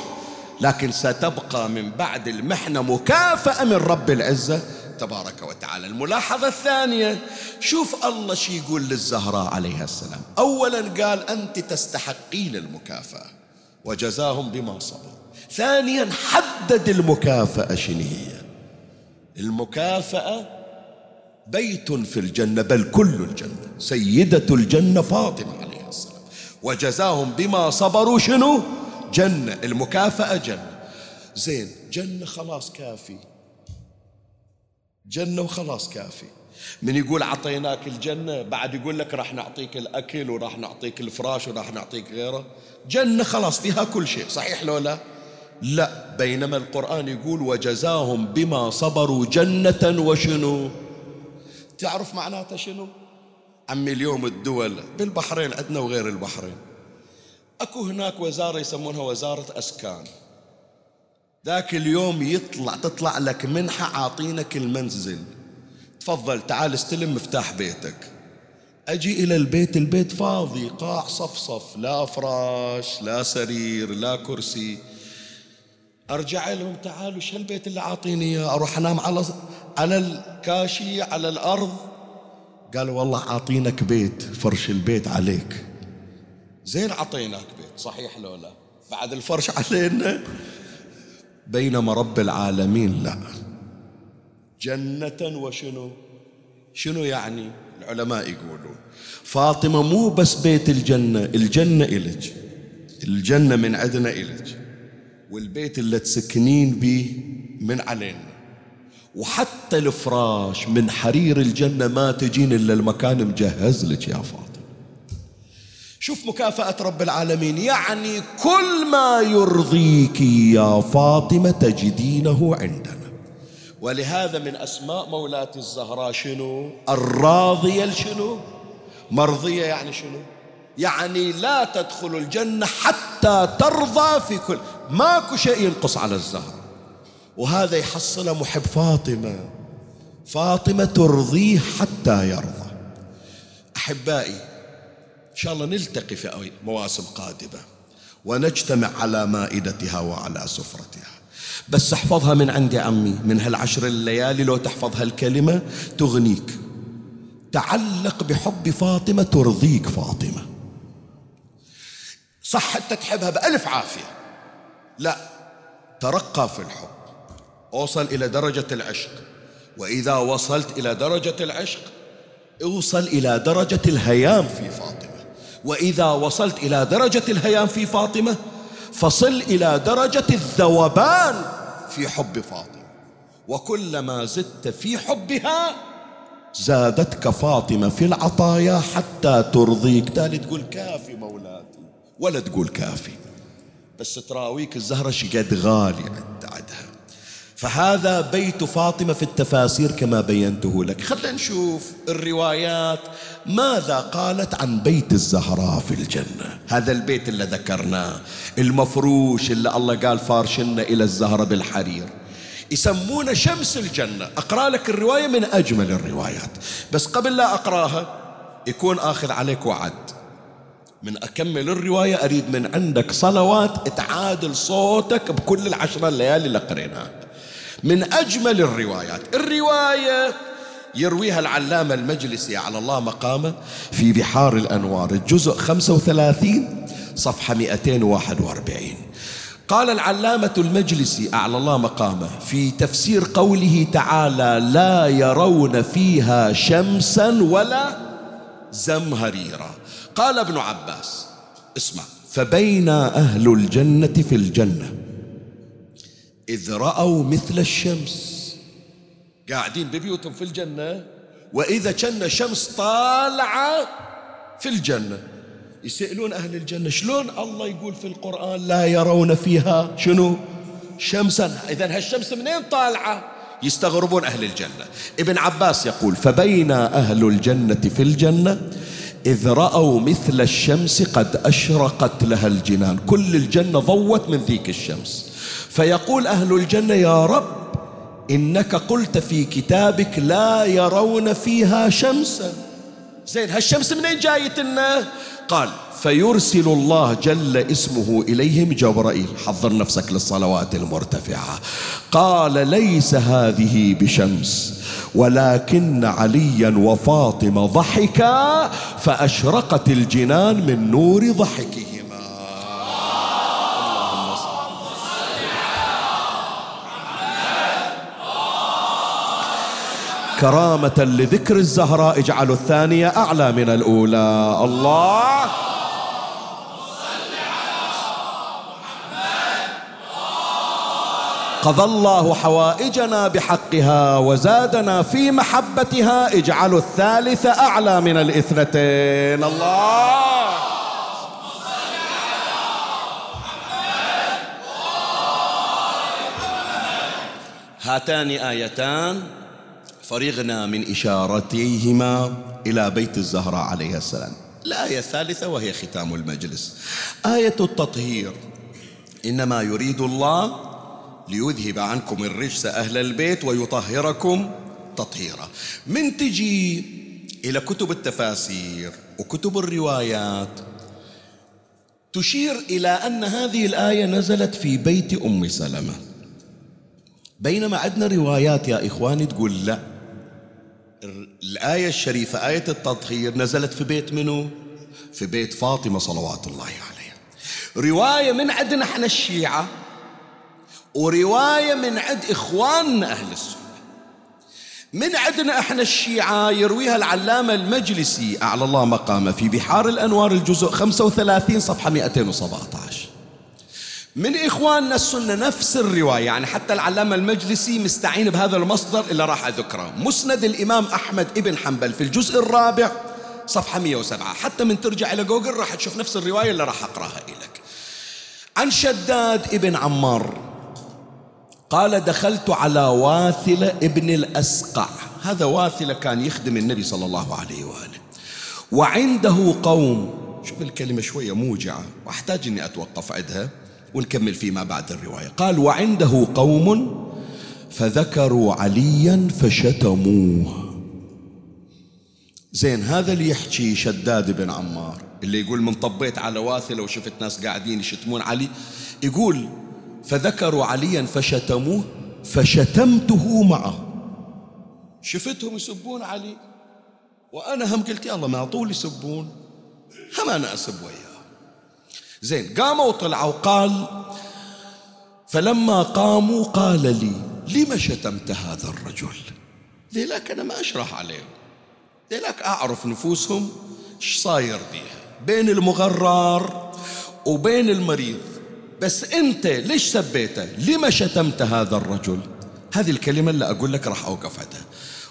لكن ستبقى من بعد المحنة مكافأة من رب العزة تبارك وتعالى. الملاحظة الثانية شوف الله شي يقول للزهراء عليها السلام. أولا قال أنت تستحقين المكافأة. وجزاهم بما صبروا. ثانيا حدد المكافأة شنو هي. المكافأة بيت في الجنة بل كل الجنة. سيدة الجنة فاطمة عليها السلام. وجزاهم بما صبروا شنو؟ جنة المكافأة جنة زين جنة خلاص كافي. جنة وخلاص كافي. من يقول عطيناك الجنة بعد يقول لك راح نعطيك الأكل وراح نعطيك الفراش وراح نعطيك غيره. جنة خلاص فيها كل شيء صحيح لو لا؟ لا بينما القرآن يقول وجزاهم بما صبروا جنة وشنو؟ تعرف معناتها شنو؟ عمي اليوم الدول بالبحرين عندنا وغير البحرين. اكو هناك وزارة يسمونها وزارة أسكان. ذاك اليوم يطلع تطلع لك منحة عاطينك المنزل. تفضل تعال استلم مفتاح بيتك. أجي إلى البيت البيت فاضي قاع صفصف لا فراش لا سرير لا كرسي. أرجع لهم تعالوا شو البيت اللي عاطيني إياه؟ أروح أنام على على الكاشي على الأرض. قالوا والله عاطينك بيت فرش البيت عليك. زين عطيناك بيت صحيح لو لا؟ بعد الفرش علينا. بينما رب العالمين لا. جنة وشنو؟ شنو يعني؟ العلماء يقولون. فاطمة مو بس بيت الجنة الجنة إلك الجنة من عندنا إلك والبيت اللي تسكنين به من علينا. وحتى الفراش من حرير الجنة ما تجين إلا المكان مجهز لك يا فاطمة. شوف مكافأة رب العالمين. يعني كل ما يرضيك يا فاطمة تجدينه عندنا. ولهذا من أسماء مولاة الزهراء شنو؟ الراضية لشنو؟ مرضية يعني شنو؟ يعني لا تدخل الجنة حتى ترضى في كل. ماكو شيء ينقص على الزهرة وهذا يحصل محب فاطمة. فاطمة ترضيه حتى يرضى. أحبائي شاء الله نلتقي في مواسم قادمة ونجتمع على مائدتها وعلى سفرتها بس احفظها من عندي عمي من هالعشر الليالي لو تحفظ هالكلمة تغنيك. تعلق بحب فاطمة ترضيك فاطمة. صح أنت تحبها بألف عافية. لا ترقى في الحب. أوصل إلى درجة العشق. وإذا وصلت إلى درجة العشق أوصل إلى درجة الهيام في فاطمة. وإذا وصلت إلى درجة الهيام في فاطمة فصل إلى درجة الذوبان في حب فاطمة. وكلما زدت في حبها زادتك فاطمة في العطايا حتى ترضيك. تالي تقول كافي مولاتي ولا تقول كافي. بس تراويك الزهرة شقد غالي عدها. فهذا بيت فاطمة في التفاسير كما بينته لك. خلينا نشوف الروايات. ماذا قالت عن بيت الزهراء في الجنة؟ هذا البيت اللي ذكرناه المفروش اللي الله قال فارشنا إلى الزهرة بالحرير. يسمونه شمس الجنة. أقرأ لك الرواية من أجمل الروايات. بس قبل لا أقرأها يكون آخذ عليك وعد. من أكمل الرواية أريد من عندك صلوات تعادل صوتك بكل العشرة الليالي اللي قريناها. من أجمل الروايات. الرواية يرويها العلامة المجلسي على الله مقامه في بحار الأنوار الجزء 35 صفحة 241 قال العلامة المجلسي أعلى الله مقامه في تفسير قوله تعالى لا يرون فيها شمسا ولا زمهريرا قال ابن عباس اسمع فبين أهل الجنة في الجنة إذ رأوا مثل الشمس. قاعدين ببيوتهم في الجنة وإذا كان شمس طالعة في الجنة. يسألون أهل الجنة شلون الله يقول في القرآن لا يرون فيها شنو؟ شمسا. إذا هالشمس منين طالعة؟ يستغربون أهل الجنة. ابن عباس يقول فبين أهل الجنة في الجنة إذ رأوا مثل الشمس قد أشرقت لها الجنان. كل الجنة ضوت من ذيك الشمس. فيقول أهل الجنة يا رب إنك قلت في كتابك لا يرون فيها شمسا. زين هالشمس منين جايتنا قال فيرسل الله جل اسمه إليهم جبرائيل. حضر نفسك للصلوات المرتفعة. قال ليس هذه بشمس ولكن عليا وفاطمة ضحكا فأشرقت الجنان من نور ضحكه كرامة لذكر الزهراء اجعلوا الثانية أعلى من الأولى. الله. قضى الله حوائجنا بحقها وزادنا في محبتها اجعلوا الثالثة أعلى من الاثنتين. الله. هاتان آيتان. فرغنا من إشارتيهما إلى بيت الزهراء عليه السلام. الآية الثالثة وهي ختام المجلس. آية التطهير. إنما يريد الله ليذهب عنكم الرجس أهل البيت ويطهركم تطهيرا. من تجي إلى كتب التفاسير وكتب الروايات تشير إلى أن هذه الآية نزلت في بيت أم سلمة. بينما عندنا روايات يا إخواني تقول لا. الآية الشريفة آية التطهير نزلت في بيت منو؟ في بيت فاطمة صلوات الله عليها. رواية من عندنا إحنا الشيعة ورواية من عند إخواننا أهل السنة. من عندنا إحنا الشيعة يرويها العلامة المجلسي أعلى الله مقامه في بحار الأنوار الجزء 35 صفحة 217 من إخواننا السنة نفس الرواية يعني حتى العلامة المجلسي مستعين بهذا المصدر اللي راح أذكره. مسند الإمام أحمد ابن حنبل في الجزء الرابع صفحة 107 حتى من ترجع إلى جوجل راح تشوف نفس الرواية اللي راح أقرأها لك عن شداد ابن عمار قال دخلت على واثلة ابن الأسقع. هذا واثلة كان يخدم النبي صلى الله عليه وآله. وعنده قوم. شوف الكلمة شوية موجعة وأحتاج أني أتوقف عندها ونكمل فيما بعد الرواية. قال وعنده قوم فذكروا عليا فشتموه. زين هذا اللي يحكي شداد بن عمار اللي يقول من طبيت على واثلة وشفت ناس قاعدين يشتمون علي يقول فذكروا عليا فشتموه فشتمته معه. شفتهم يسبون علي؟ وأنا هم قلت يا الله ما طول يسبون. هم أنا أسب وياه زين قاموا وطلعوا قال فلما قاموا قال لي لما شتمت هذا الرجل؟ ذيلاك أنا ما أشرح عليهم ذيلاك أعرف نفوسهم؟ إيش صاير بيها؟ بين المغرر وبين المريض. بس أنت ليش سبيته؟ لما شتمت هذا الرجل؟ هذه الكلمة اللي أقول لك راح أوقف عندها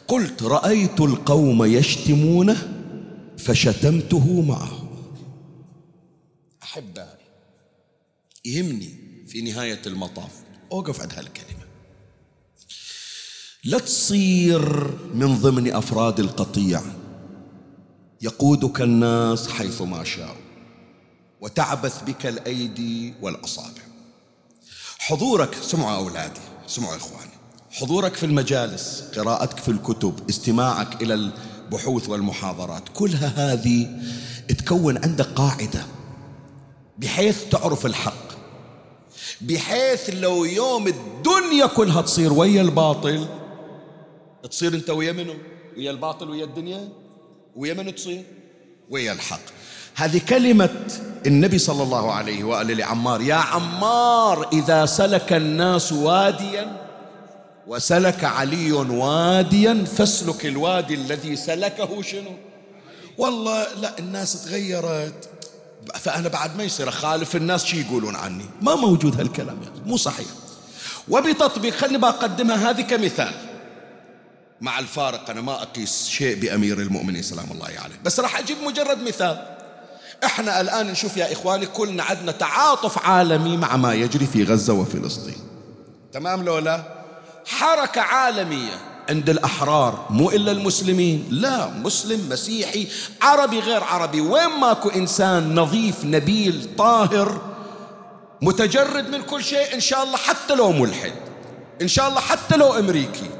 قلت رأيت القوم يشتمونه فشتمته معه. أحبائي يهمني في نهاية المطاف. أوقف عند هالكلمة. لا تصير من ضمن أفراد القطيع. يقودك الناس حيث ما شاءوا وتعبث بك الأيدي والأصابع. حضورك سمعوا أولادي سمعوا إخواني. حضورك في المجالس قراءتك في الكتب استماعك إلى البحوث والمحاضرات. كلها هذه تكون عندك قاعدة. بحيث تعرف الحق بحيث لو يوم الدنيا كلها تصير ويا الباطل تصير انت ويا منو؟ ويا الباطل ويا الدنيا؟ ويا من تصير؟ ويا الحق. هذه كلمة النبي صلى الله عليه وآله لعمار. يا عمار إذا سلك الناس واديا وسلك علي واديا فاسلك الوادي الذي سلكه شنو؟ والله لا الناس تغيرت. فأنا بعد ما يصير أخالف الناس شي يقولون عني؟ ما موجود هالكلام مو صحيح. وبتطبيق خلني بقدمها هذه كمثال. مع الفارق أنا ما أقيس شيء بأمير المؤمنين سلام الله عليه. بس راح أجيب مجرد مثال. إحنا الآن نشوف يا إخواني كلنا عندنا تعاطف عالمي مع ما يجري في غزة وفلسطين. تمام لولا حركة عالمية. عند الأحرار مو إلا المسلمين. لا مسلم مسيحي عربي غير عربي. وين ماكو إنسان نظيف نبيل طاهر متجرد من كل شيء؟ إن شاء الله حتى لو ملحد. إن شاء الله حتى لو أمريكي.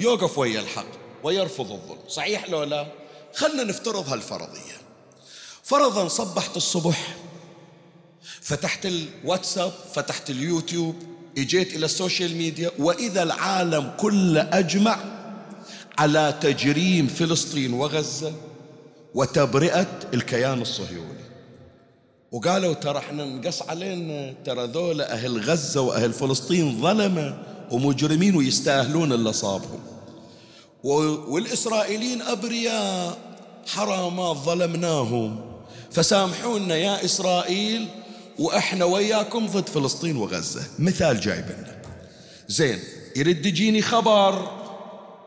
يوقف ويا الحق ويرفض الظلم. صحيح لو لا؟ خلنا نفترض هالفرضية. فرضا صبحت الصبح فتحت الواتساب فتحت اليوتيوب اجيت إلى السوشيال ميديا وإذا العالم كله أجمع على تجريم فلسطين وغزة وتبرئة الكيان الصهيوني. وقالوا ترى إحنا نقص علينا ترى ذولا أهل غزة وأهل فلسطين ظلمة ومجرمين ويستاهلون اللي صابهم. والإسرائيليين أبرياء حرامات ظلمناهم. فسامحونا يا إسرائيل وإحنا وياكم ضد فلسطين وغزة. مثال جايبنا. زين يرد يجيني خبر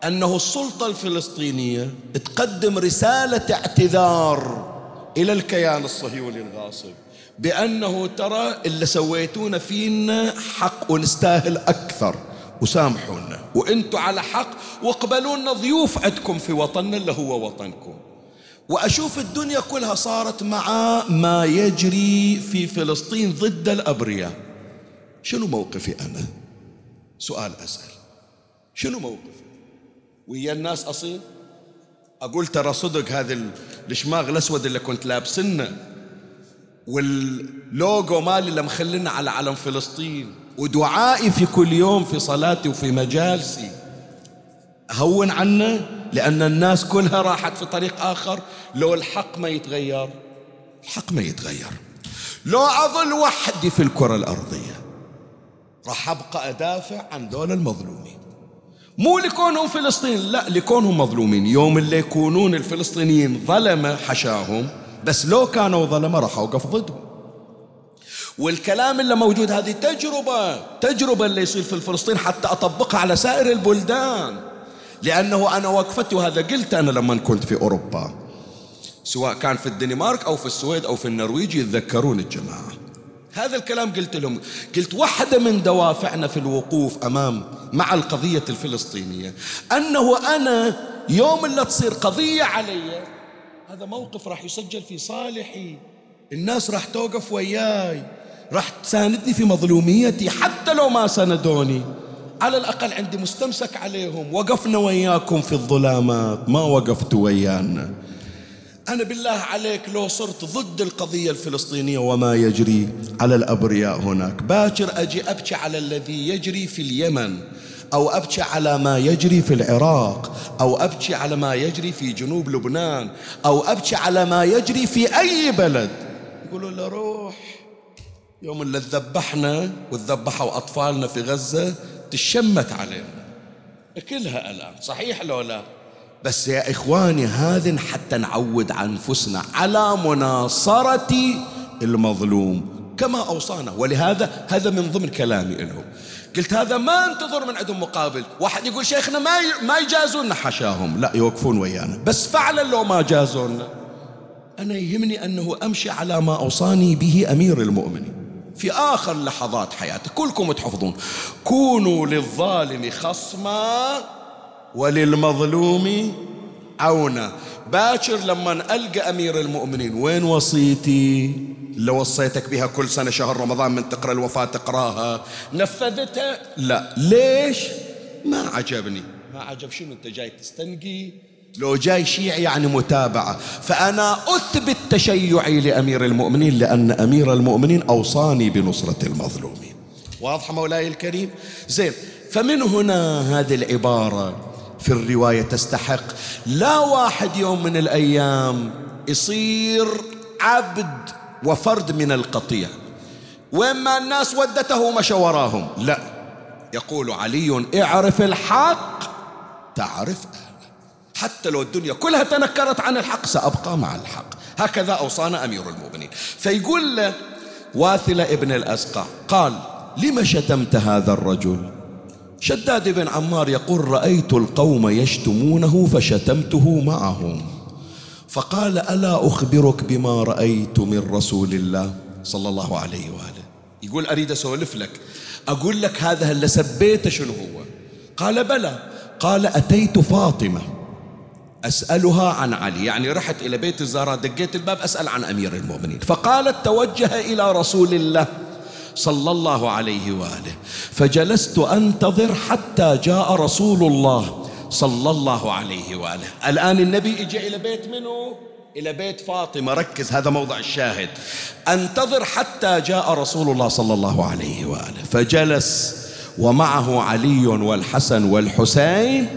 أنه السلطة الفلسطينية تقدم رسالة اعتذار إلى الكيان الصهيوني الغاصب بأنه ترى اللي سويتونا فينا حق ونستاهل أكثر. وسامحونا. وأنتم على حق واقبلونا ضيوف عندكم في وطننا اللي هو وطنكم. وأشوف الدنيا كلها صارت مع ما يجري في فلسطين ضد الأبرياء. شنو موقفي أنا؟ سؤال أسأل. شنو موقفي؟ ويا الناس أصيل؟ أقول ترى صدق هذا الشماغ الأسود اللي كنت لابسنه واللوجو مالي اللي مخلينا على علم فلسطين. ودعائي في كل يوم في صلاتي وفي مجالسي. هون عنه لأن الناس كلها راحت في طريق آخر. لو الحق ما يتغير الحق ما يتغير. لو أظل وحدي في الكرة الأرضية. راح أبقى أدافع عن دول المظلومين. مو لكونهم فلسطين لا لكونهم مظلومين. يوم اللي يكونون الفلسطينيين ظلمة حشاهم بس لو كانوا ظلمة راح أوقف ضدهم. والكلام اللي موجود هذه تجربة تجربة اللي يصير في فلسطين حتى أطبقها على سائر البلدان. لأنه أنا وقفتي وهذا قلت أنا لما كنت في أوروبا. سواء كان في الدنمارك أو في السويد أو في النرويج يتذكرون الجماعة. هذا الكلام قلت لهم. قلت واحدة من دوافعنا في الوقوف أمام مع القضية الفلسطينية أنه أنا يوم اللي تصير قضية علي هذا موقف راح يسجل في صالحي. الناس راح توقف وياي. راح تساندني في مظلوميتي حتى لو ما سندوني على الأقل عندي مستمسك عليهم. وقفنا وياكم في الظلامات. ما وقفتوا ويانا. أنا بالله عليك لو صرت ضد القضية الفلسطينية وما يجري على الأبرياء هناك. باكر أجي أبكي على الذي يجري في اليمن أو أبكي على ما يجري في العراق أو أبكي على ما يجري في جنوب لبنان أو أبكي على ما يجري في أي بلد. يقولوا له روح. يوم اللي ذبحنا وذبحوا أطفالنا في غزة تشمت علينا. كلها الآن صحيح لو لا؟ بس يا إخواني هذا حتى نعود أنفسنا على مناصرة المظلوم كما أوصانا. ولهذا هذا من ضمن كلامي لهم قلت هذا ما انتظر من عندهم مقابل. واحد يقول شيخنا ما ما يجازونا حشاهم. لا يوقفون ويانا. بس فعلا لو ما جازونا أنا يهمني أنه أمشي على ما أوصاني به أمير المؤمنين. في آخر لحظات حياته كلكم تحفظون. كونوا للظالم خصما وللمظلوم عونا. باكر لما ألقى أمير المؤمنين وين وصيتي؟ اللي وصيتك بها كل سنة شهر رمضان من تقرأ الوفاة تقراها. نفذتها؟ لا. ليش؟ ما عجبني. ما عجب. شنو؟ انت جاي تستنقي؟ لو جاي شيعي يعني متابعة. فأنا أثبت تشيعي لأمير المؤمنين لأن أمير المؤمنين أوصاني بنصرة المظلومين. واضحة مولاي الكريم؟ زين فمن هنا هذه العبارة في الرواية تستحق. لا واحد يوم من الأيام يصير عبد وفرد من القطيع. وين ما الناس ودته مشى وراهم. لا يقول علي اعرف الحق تعرف حتى لو الدنيا كلها تنكرت عن الحق سأبقى مع الحق. هكذا أوصانا أمير المؤمنين. فيقول له واثلة ابن الأسقع قال لم شتمت هذا الرجل؟ شداد بن عمار يقول رأيت القوم يشتمونه فشتمته معهم. فقال ألا أخبرك بما رأيت من رسول الله صلى الله عليه وآله؟ يقول أريد أسولف لك. أقول لك هذا اللي سبيته شنو هو؟ قال بلى. قال أتيت فاطمة. أسألها عن علي. يعني رحت إلى بيت الزهراء دقيت الباب أسأل عن أمير المؤمنين. فقالت توجه إلى رسول الله صلى الله عليه وآله. فجلست أنتظر حتى جاء رسول الله صلى الله عليه وآله. الآن النبي إجى إلى بيت منه إلى بيت فاطمة. ركز هذا موضع الشاهد. أنتظر حتى جاء رسول الله صلى الله عليه وآله. فجلس ومعه علي والحسن والحسين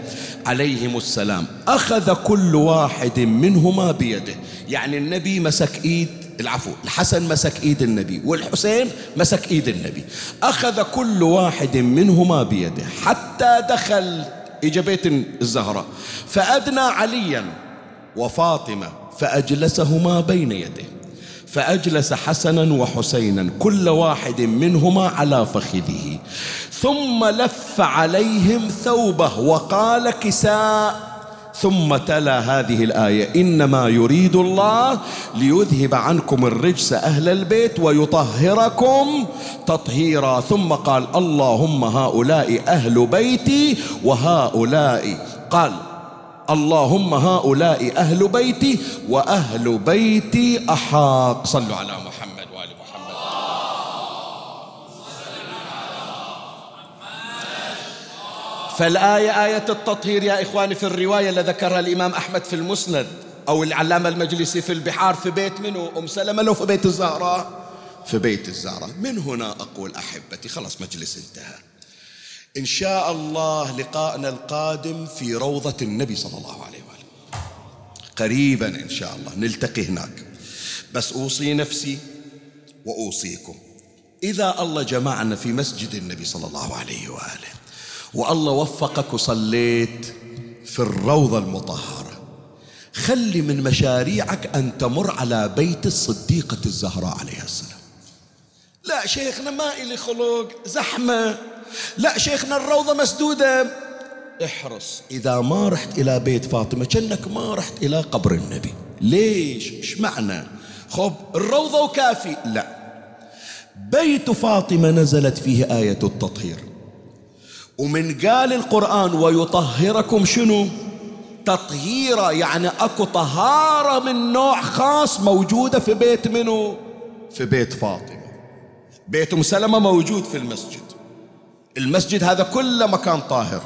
عليهم السلام. أخذ كل واحد منهما بيده. يعني النبي مسك إيد العفو الحسن مسك إيد النبي والحسين مسك إيد النبي. أخذ كل واحد منهما بيده. حتى دخل إجا بيت الزهراء. فأدنى عليا وفاطمة فأجلسهما بين يديه. فأجلس حسنا وحسينا كل واحد منهما على فخذه. ثم لف عليهم ثوبه وقال كساء. ثم تلا هذه الآية إنما يريد الله ليذهب عنكم الرجس أهل البيت ويطهركم تطهيرا. ثم قال اللهم هؤلاء أهل بيتي وهؤلاء. قال اللهم هؤلاء أهل بيتي وأهل بيتي أحاق. صلوا على محمد وآل محمد. فالآية آية التطهير يا إخواني في الرواية اللي ذكرها الإمام أحمد في المسند أو العلامة المجلسي في البحار في بيت منه أم سلمة لو في بيت الزهراء. في بيت الزهراء. من هنا أقول أحبتي خلاص مجلس انتهى. إن شاء الله لقاءنا القادم في روضة النبي صلى الله عليه وآله. قريبا إن شاء الله نلتقي هناك. بس أوصي نفسي وأوصيكم. إذا الله جمعنا في مسجد النبي صلى الله عليه وآله والله وفقك وصليت في الروضة المطهرة خلي من مشاريعك أن تمر على بيت الصديقة الزهراء عليها السلام. لا شيخنا ما إلي خلق زحمة. لا شيخنا الروضة مسدودة. احرص. إذا ما رحت إلى بيت فاطمة كأنك ما رحت إلى قبر النبي. ليش؟ إيش معنى؟ خب الروضة وكافي. لا. بيت فاطمة نزلت فيه آية التطهير. ومن قال القرآن ويطهركم شنو؟ تطهيرا يعني أكو طهارة من نوع خاص موجودة في بيت منو؟ في بيت فاطمة. بيت أم سلمة موجود في المسجد. المسجد هذا كله مكان طاهر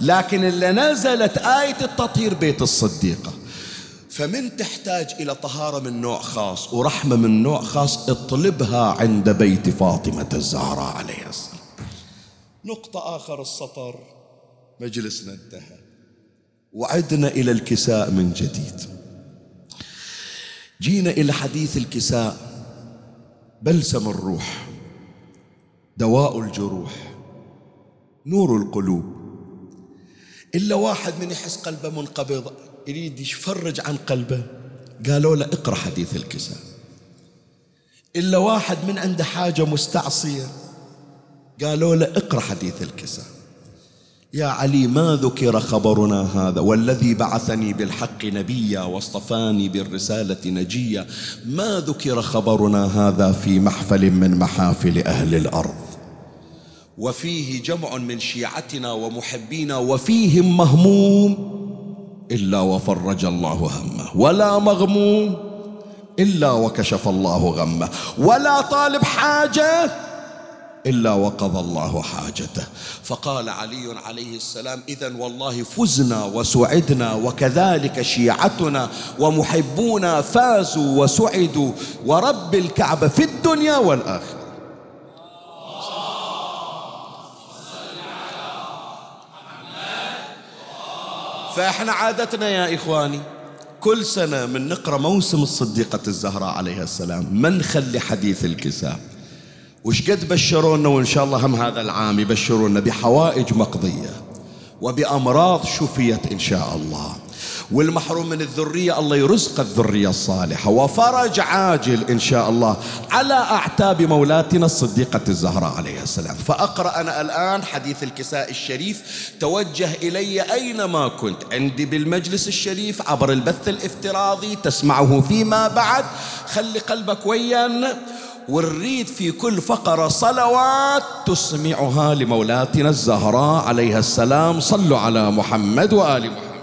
لكن اللي نزلت آية التطهير بيت الصديقة. فمن تحتاج إلى طهارة من نوع خاص ورحمة من نوع خاص اطلبها عند بيت فاطمة الزهراء عليها السلام. نقطة آخر السطر مجلسنا انتهى. وعدنا إلى الكساء من جديد. جينا إلى حديث الكساء بلسم الروح دواء الجروح. نور القلوب. إلا واحد من يحس قلبه منقبض يريد يفرج عن قلبه. قالوا له اقرأ حديث الكساء. إلا واحد من عنده حاجة مستعصية قالوا له اقرأ حديث الكساء. يا علي ما ذكر خبرنا هذا؟ والذي بعثني بالحق نبيا واصطفاني بالرسالة نجيا. ما ذكر خبرنا هذا في محفل من محافل أهل الأرض؟ وفيه جمع من شيعتنا ومحبينا وفيهم مهموم إلا وفرج الله همه. ولا مغموم إلا وكشف الله غمه. ولا طالب حاجة إلا وقضى الله حاجته. فقال علي عليه السلام إذا والله فزنا وسعدنا وكذلك شيعتنا ومحبونا فازوا وسعدوا ورب الكعبة في الدنيا والآخرة. فاحنا عادتنا يا إخواني كل سنة من نقرأ موسم الصديقة الزهراء عليها السلام. ما نخلي حديث الكساء؟ وش قد بشرونا وإن شاء الله هم هذا العام يبشرونا بحوائج مقضية وبأمراض شفيت إن شاء الله. والمحروم من الذرية الله يرزق الذرية الصالحة. وفرج عاجل إن شاء الله على أعتاب مولاتنا الصديقة الزهراء عليها السلام. فأقرأ أنا الآن حديث الكساء الشريف. توجه إلي أينما كنت. عندي بالمجلس الشريف عبر البث الافتراضي تسمعه فيما بعد. خلي قلبك ويانا. ونريد في كل فقرة صلوات تسمعها لمولاتنا الزهراء عليها السلام. صلوا على محمد وآل محمد.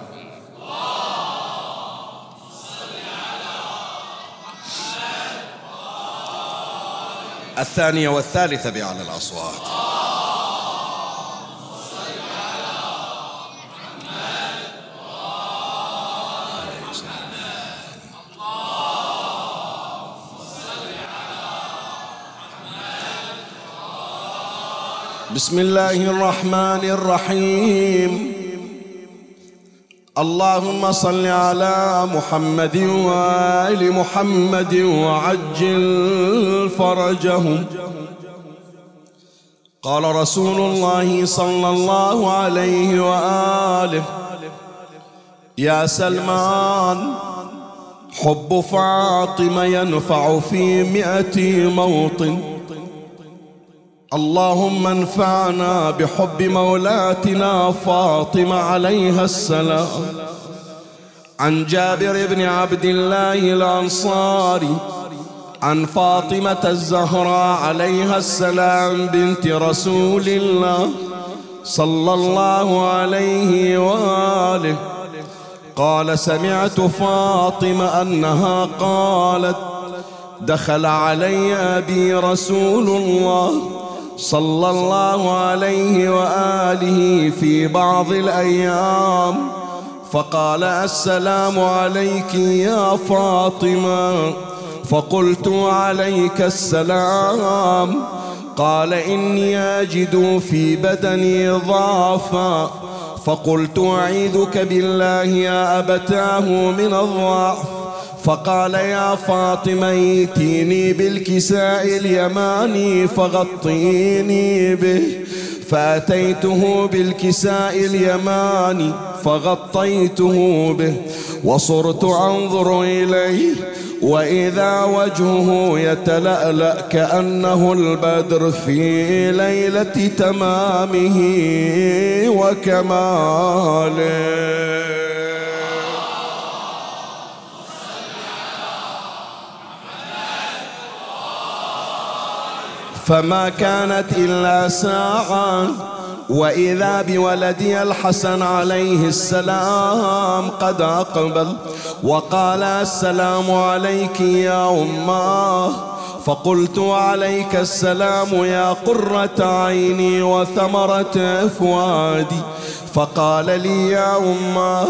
الثانية والثالثة بأعلى الأصوات. بسم الله الرحمن الرحيم. اللهم صل على محمد وآل محمد وعجل فرجهم. قال رسول الله صلى الله عليه وآله يا سلمان حب فاطمة ينفع في مئة موطن. اللهم انفعنا بحب مولاتنا فاطمة عليها السلام. عن جابر بن عبد الله الأنصاري عن فاطمة الزهراء عليها السلام بنت رسول الله صلى الله عليه وآله. قال سمعت فاطمة أنها قالت دخل علي أبي رسول الله صلى الله عليه وآله في بعض الأيام فقال السلام عليك يا فاطمة. فقلت عليك السلام. قال إني أجد في بدني ضعفا. فقلت أعيذك بالله يا أبتاه من الضعف. فقال يا فاطمة ائتيني بالكساء اليماني فغطيني به. فأتيته بالكساء اليماني فغطيته به. وصرت أنظر إليه وإذا وجهه يتلألأ كأنه البدر في ليلة تمامه وكماله. فما كانت إلا ساعة وإذا بولدي الحسن عليه السلام قد أقبل وقال السلام عليك يا أماه فقلت عليك السلام يا قرة عيني وثمرة أفوادي فقال لي يا أماه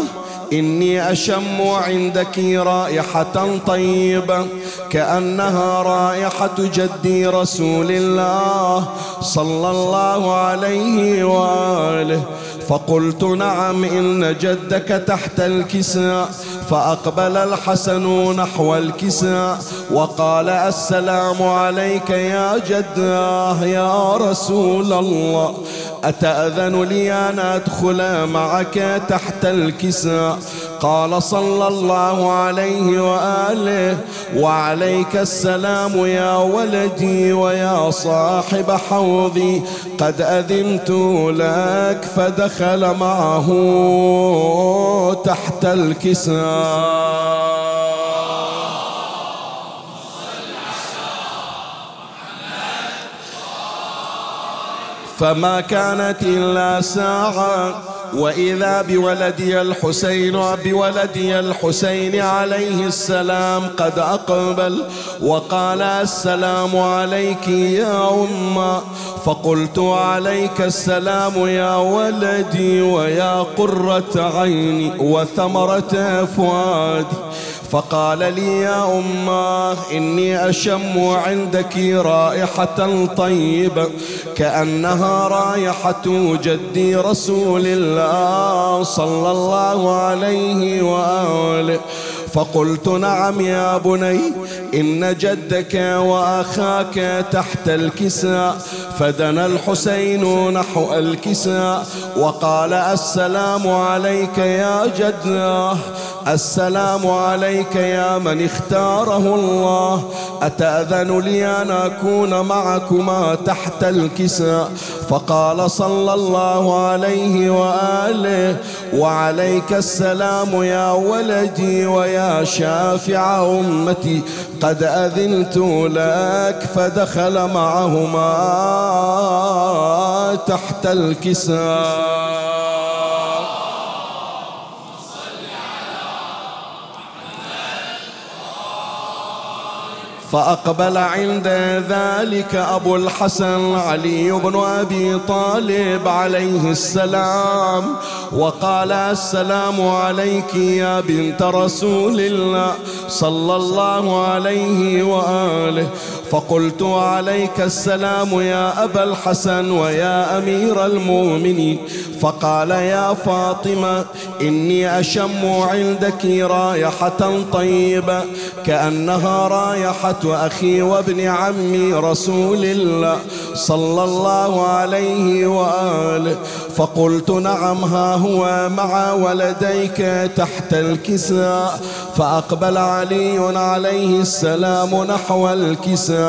إني أشم عندك رائحة طيبة كأنها رائحة جدي رسول الله صلى الله عليه وآله. فقلت نعم إن جدك تحت الكساء. فأقبل الحسن نحو الكساء وقال السلام عليك يا جداه يا رسول الله. أتأذن لي أن أدخل معك تحت الكساء؟ قال صلى الله عليه وآله وعليك السلام يا ولدي ويا صاحب حوضي. قد أذنت لك فدخل معه تحت الكساء. فما كانت إلا ساعة. وإذا بولدي الحسين بولدي الحسين عليه السلام قد أقبل وقال السلام عليك يا أمة. فقلت عليك السلام يا ولدي ويا قرة عيني وثمرة فؤادي. فقال لي يا أماه إني أشم عندك رائحة طيبة كأنها رائحة جدي رسول الله صلى الله عليه وآله. فقلت نعم يا بني إن جدك وأخاك تحت الكساء فدنا الحسين نحو الكساء وقال السلام عليك يا جداه السلام عليك يا من اختاره الله أتأذن لي أن أكون معكما تحت الكساء؟ فقال صلى الله عليه وآله وعليك السلام يا ولدي ويا شافع أمتي قد أذنت لك فدخل معهما تحت الكساء. فأقبل عند ذلك أبو الحسن علي بن أبي طالب عليه السلام وقال السلام عليك يا بنت رسول الله صلى الله عليه وآله فقلت عليك السلام يا أبا الحسن ويا أمير المؤمنين. فقال يا فاطمة إني أشم عندك رايحة طيبة كأنها رايحة أخي وابن عمي رسول الله صلى الله عليه وآله. فقلت نعم ها هو مع ولديك تحت الكساء. فأقبل علي عليه السلام نحو الكساء.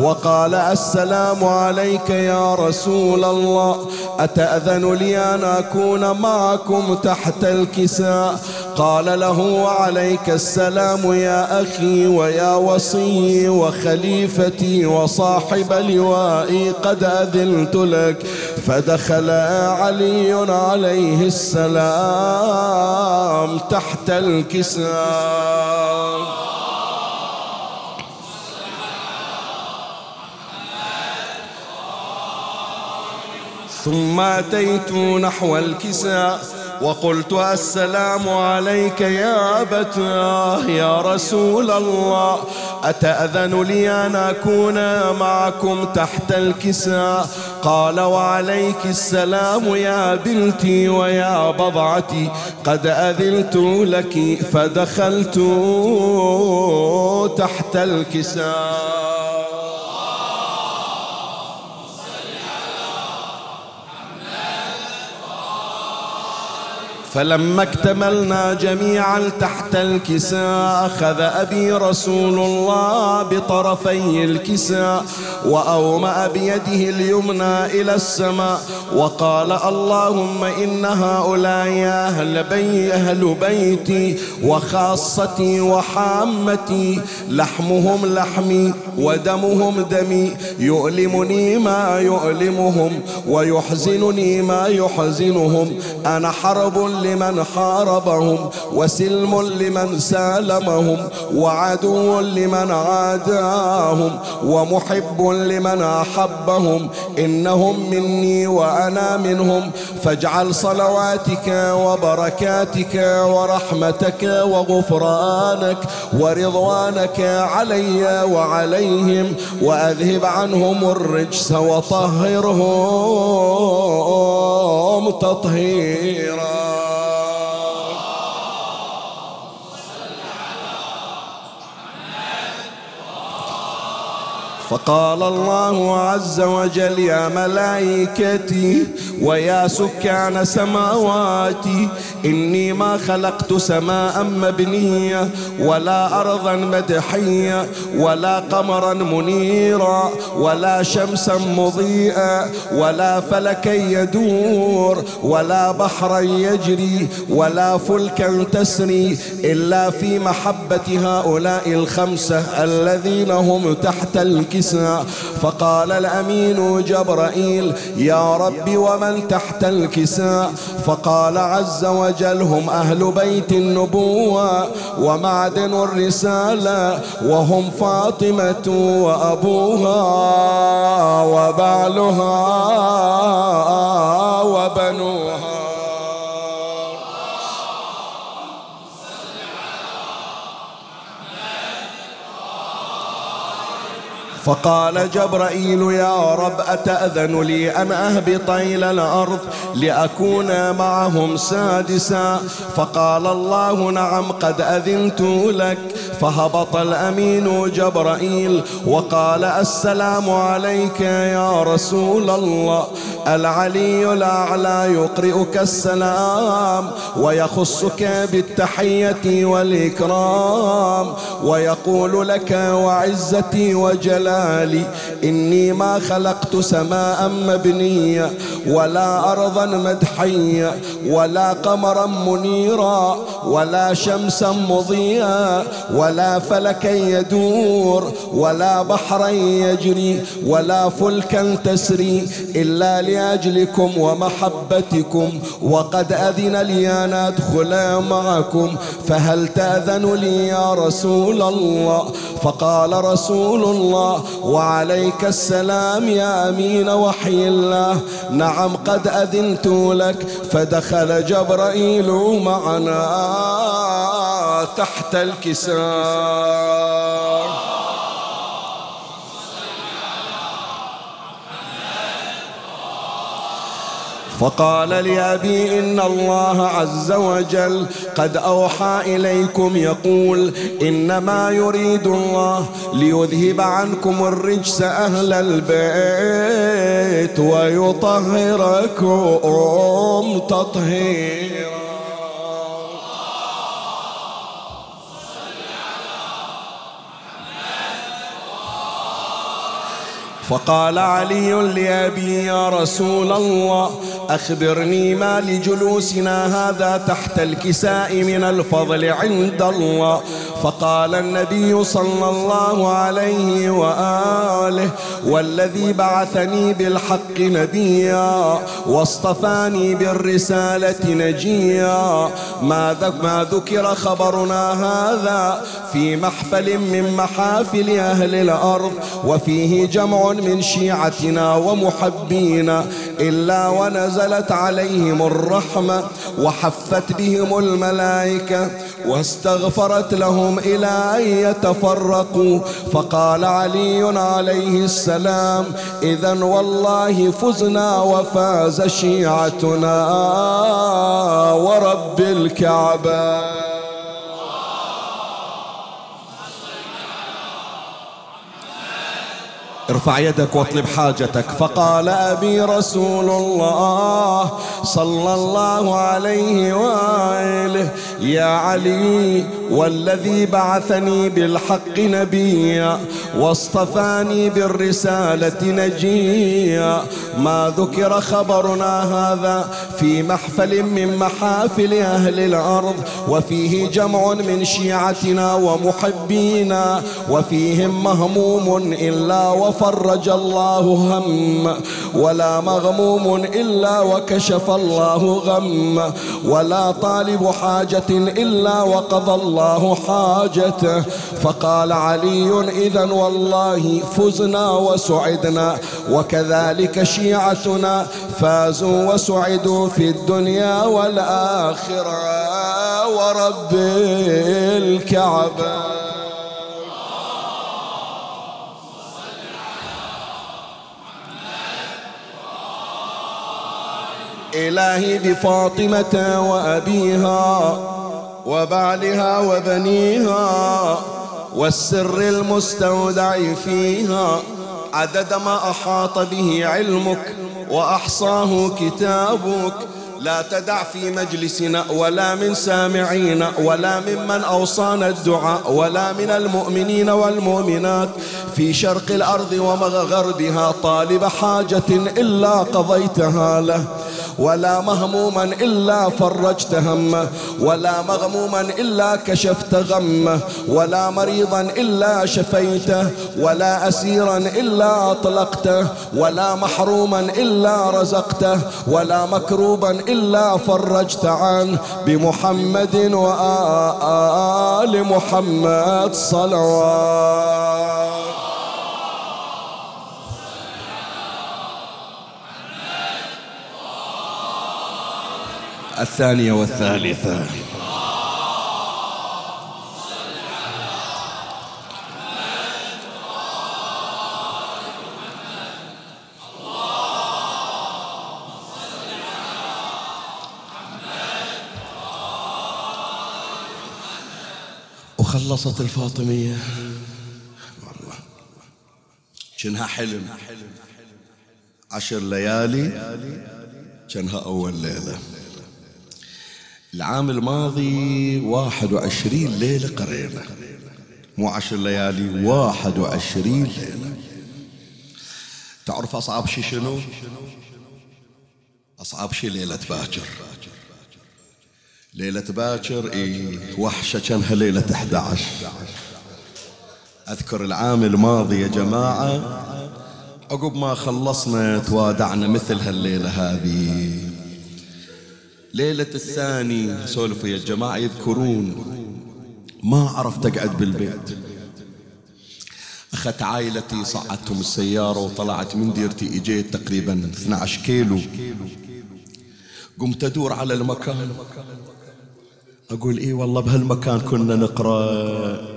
وقال السلام عليك يا رسول الله. أتأذن لي أن أكون معكم تحت الكساء؟ قال له وعليك السلام يا أخي ويا وصي وخليفتي وصاحب لوائي قد أذنت لك. فدخل علي عليه السلام تحت الكساء. ثم أتيت نحو الكساء وقلت السلام عليك يا أبتاه يا رسول الله أتأذن لي أن أكون معكم تحت الكساء؟ قال وعليك السلام يا بنتي ويا بضعتي قد أذنت لك فدخلت تحت الكساء. فلما اكتملنا جميعا تحت الكساء أخذ أبي رسول الله بطرفي الكساء وأومأ بيده اليمنى إلى السماء وقال اللهم إن هؤلاء أهل, بي أهل بيتي وخاصتي وحامتي لحمهم لحمي ودمهم دمي يؤلمني ما يؤلمهم ويحزنني ما يحزنهم أنا حرب لمن حاربهم وسلم لمن سالمهم وعدو لمن عاداهم ومحب لمن أحبهم إنهم مني وأنا منهم فاجعل صلواتك وبركاتك ورحمتك وغفرانك ورضوانك علي وعليهم وأذهب عنهم الرجس وطهرهم تطهيرا. فقال الله عز وجل يا ملائكتي ويا سكان سماواتي إني ما خلقت سماء مبنية ولا أرضا مدحية ولا قمرا منيرا ولا شمسا مضيئا ولا فلكا يدور ولا بحرا يجري ولا فلكا تسري إلا في محبة هؤلاء الخمسة الذين هم تحت الكساء فقال الأمين جبرائيل يا رب ومن تحت الكساء؟ فقال عز وجل هم أهل بيت النبوة ومعدن الرسالة وهم فاطمة وأبوها وبعلها وبنوها. فقال جبرائيل يا رب أتأذن لي أن أهبط إلى الأرض لأكون معهم سادسا؟ فقال الله نعم قد أذنت لك. فهبط الأمين جبرائيل وقال السلام عليك يا رسول الله. العلي الأعلى يقرئك السلام ويخصك بالتحية والإكرام ويقول لك وعزتي وجلالي إني ما خلقت سماء مبنية ولا أرضا مدحية ولا قمرا منيرا ولا شمسا مضيئا ولا فلكا يدور ولا بحرا يجري ولا فلكا تسري إلا لأجلكم ومحبتكم. وقد أذن لي أن أدخل معكم فهل تأذن لي يا رسول الله؟ فقال رسول الله وعليك السلام يا أمين وحي الله. نعم قد أذنت لك فدخل جبرائيل معنا تحت الكسار فقال لأبي إن الله عز وجل قد أوحى إليكم يقول إنما يريد الله ليذهب عنكم الرجس أهل البيت ويطهركم تطهيرا. فقال علي لأبي يا رسول الله أخبرني ما لجلوسنا هذا تحت الكساء من الفضل عند الله. فقال النبي صلى الله عليه وآله والذي بعثني بالحق نبيا واصطفاني بالرسالة نجيا. ما ذكر خبرنا هذا في محفل من محافل أهل الأرض وفيه جمع من شيعتنا ومحبينا إلا ونزلت عليهم الرحمة وحفت بهم الملائكة واستغفرت لهم إلى أن يتفرقوا. فقال علي عليه السلام إذا والله فزنا وفاز شيعتنا ورب الكعبة. ارفع يدك واطلب حاجتك. فقال أبي رسول الله صلى الله عليه وآله يا علي والذي بعثني بالحق نبيا واصطفاني بالرسالة نجيا ما ذكر خبرنا هذا في محفل من محافل أهل الأرض وفيه جمع من شيعتنا ومحبينا وفيهم مهموم إلا وفرج الله هم ولا مغموم إلا وكشف الله غم ولا طالب حاجة إلا وقضى الله حاجته. فقال علي إذا والله فزنا وسعدنا وكذلك شيعتنا فازوا وسعدوا في الدنيا والآخرة ورب الكعبة. إلهي بفاطمة وأبيها وبعلها وبنيها والسر المستودع فيها. عدد ما أحاط به علمك وأحصاه كتابك. لا تدع في مجلسنا ولا من سامعينا ولا ممن أوصانا الدعاء ولا من المؤمنين والمؤمنات في شرق الأرض ومغربها طالب حاجة إلا قضيتها له ولا مهموما إلا فرجت همه ولا مغموما إلا كشفت غمه ولا مريضا إلا شفيته ولا أسيرا إلا أطلقته ولا محروما إلا رزقته ولا مكروبا إلا فرجت عنه بمحمد وآل محمد صلوات. الثانية والثالثة. وخلصت الفاطمية. والله. كأنها حلم. عشر ليالي. كأنها أول ليلة. العام الماضي واحد وعشرين ليلة قرينا مو عشر ليالي واحد وعشرين ليلة. تعرف أصعب شي شنو؟ أصعب شي ليلة باكر. ليلة باكر إيه وحشة كانها ليلة 11 أذكر العام الماضي يا جماعة عقب ما خلصنا توادعنا مثل هالليلة هذه. ليلة الثاني سولفوا يا جماعة يذكرون. ما عرفت أقعد بالبيت. أخذت عائلتي صعدتهم السيارة وطلعت من ديرتي إجيت تقريبا 12 كيلو. قمت أدور على المكان. أقول إيه والله بهالمكان كنا نقرأ.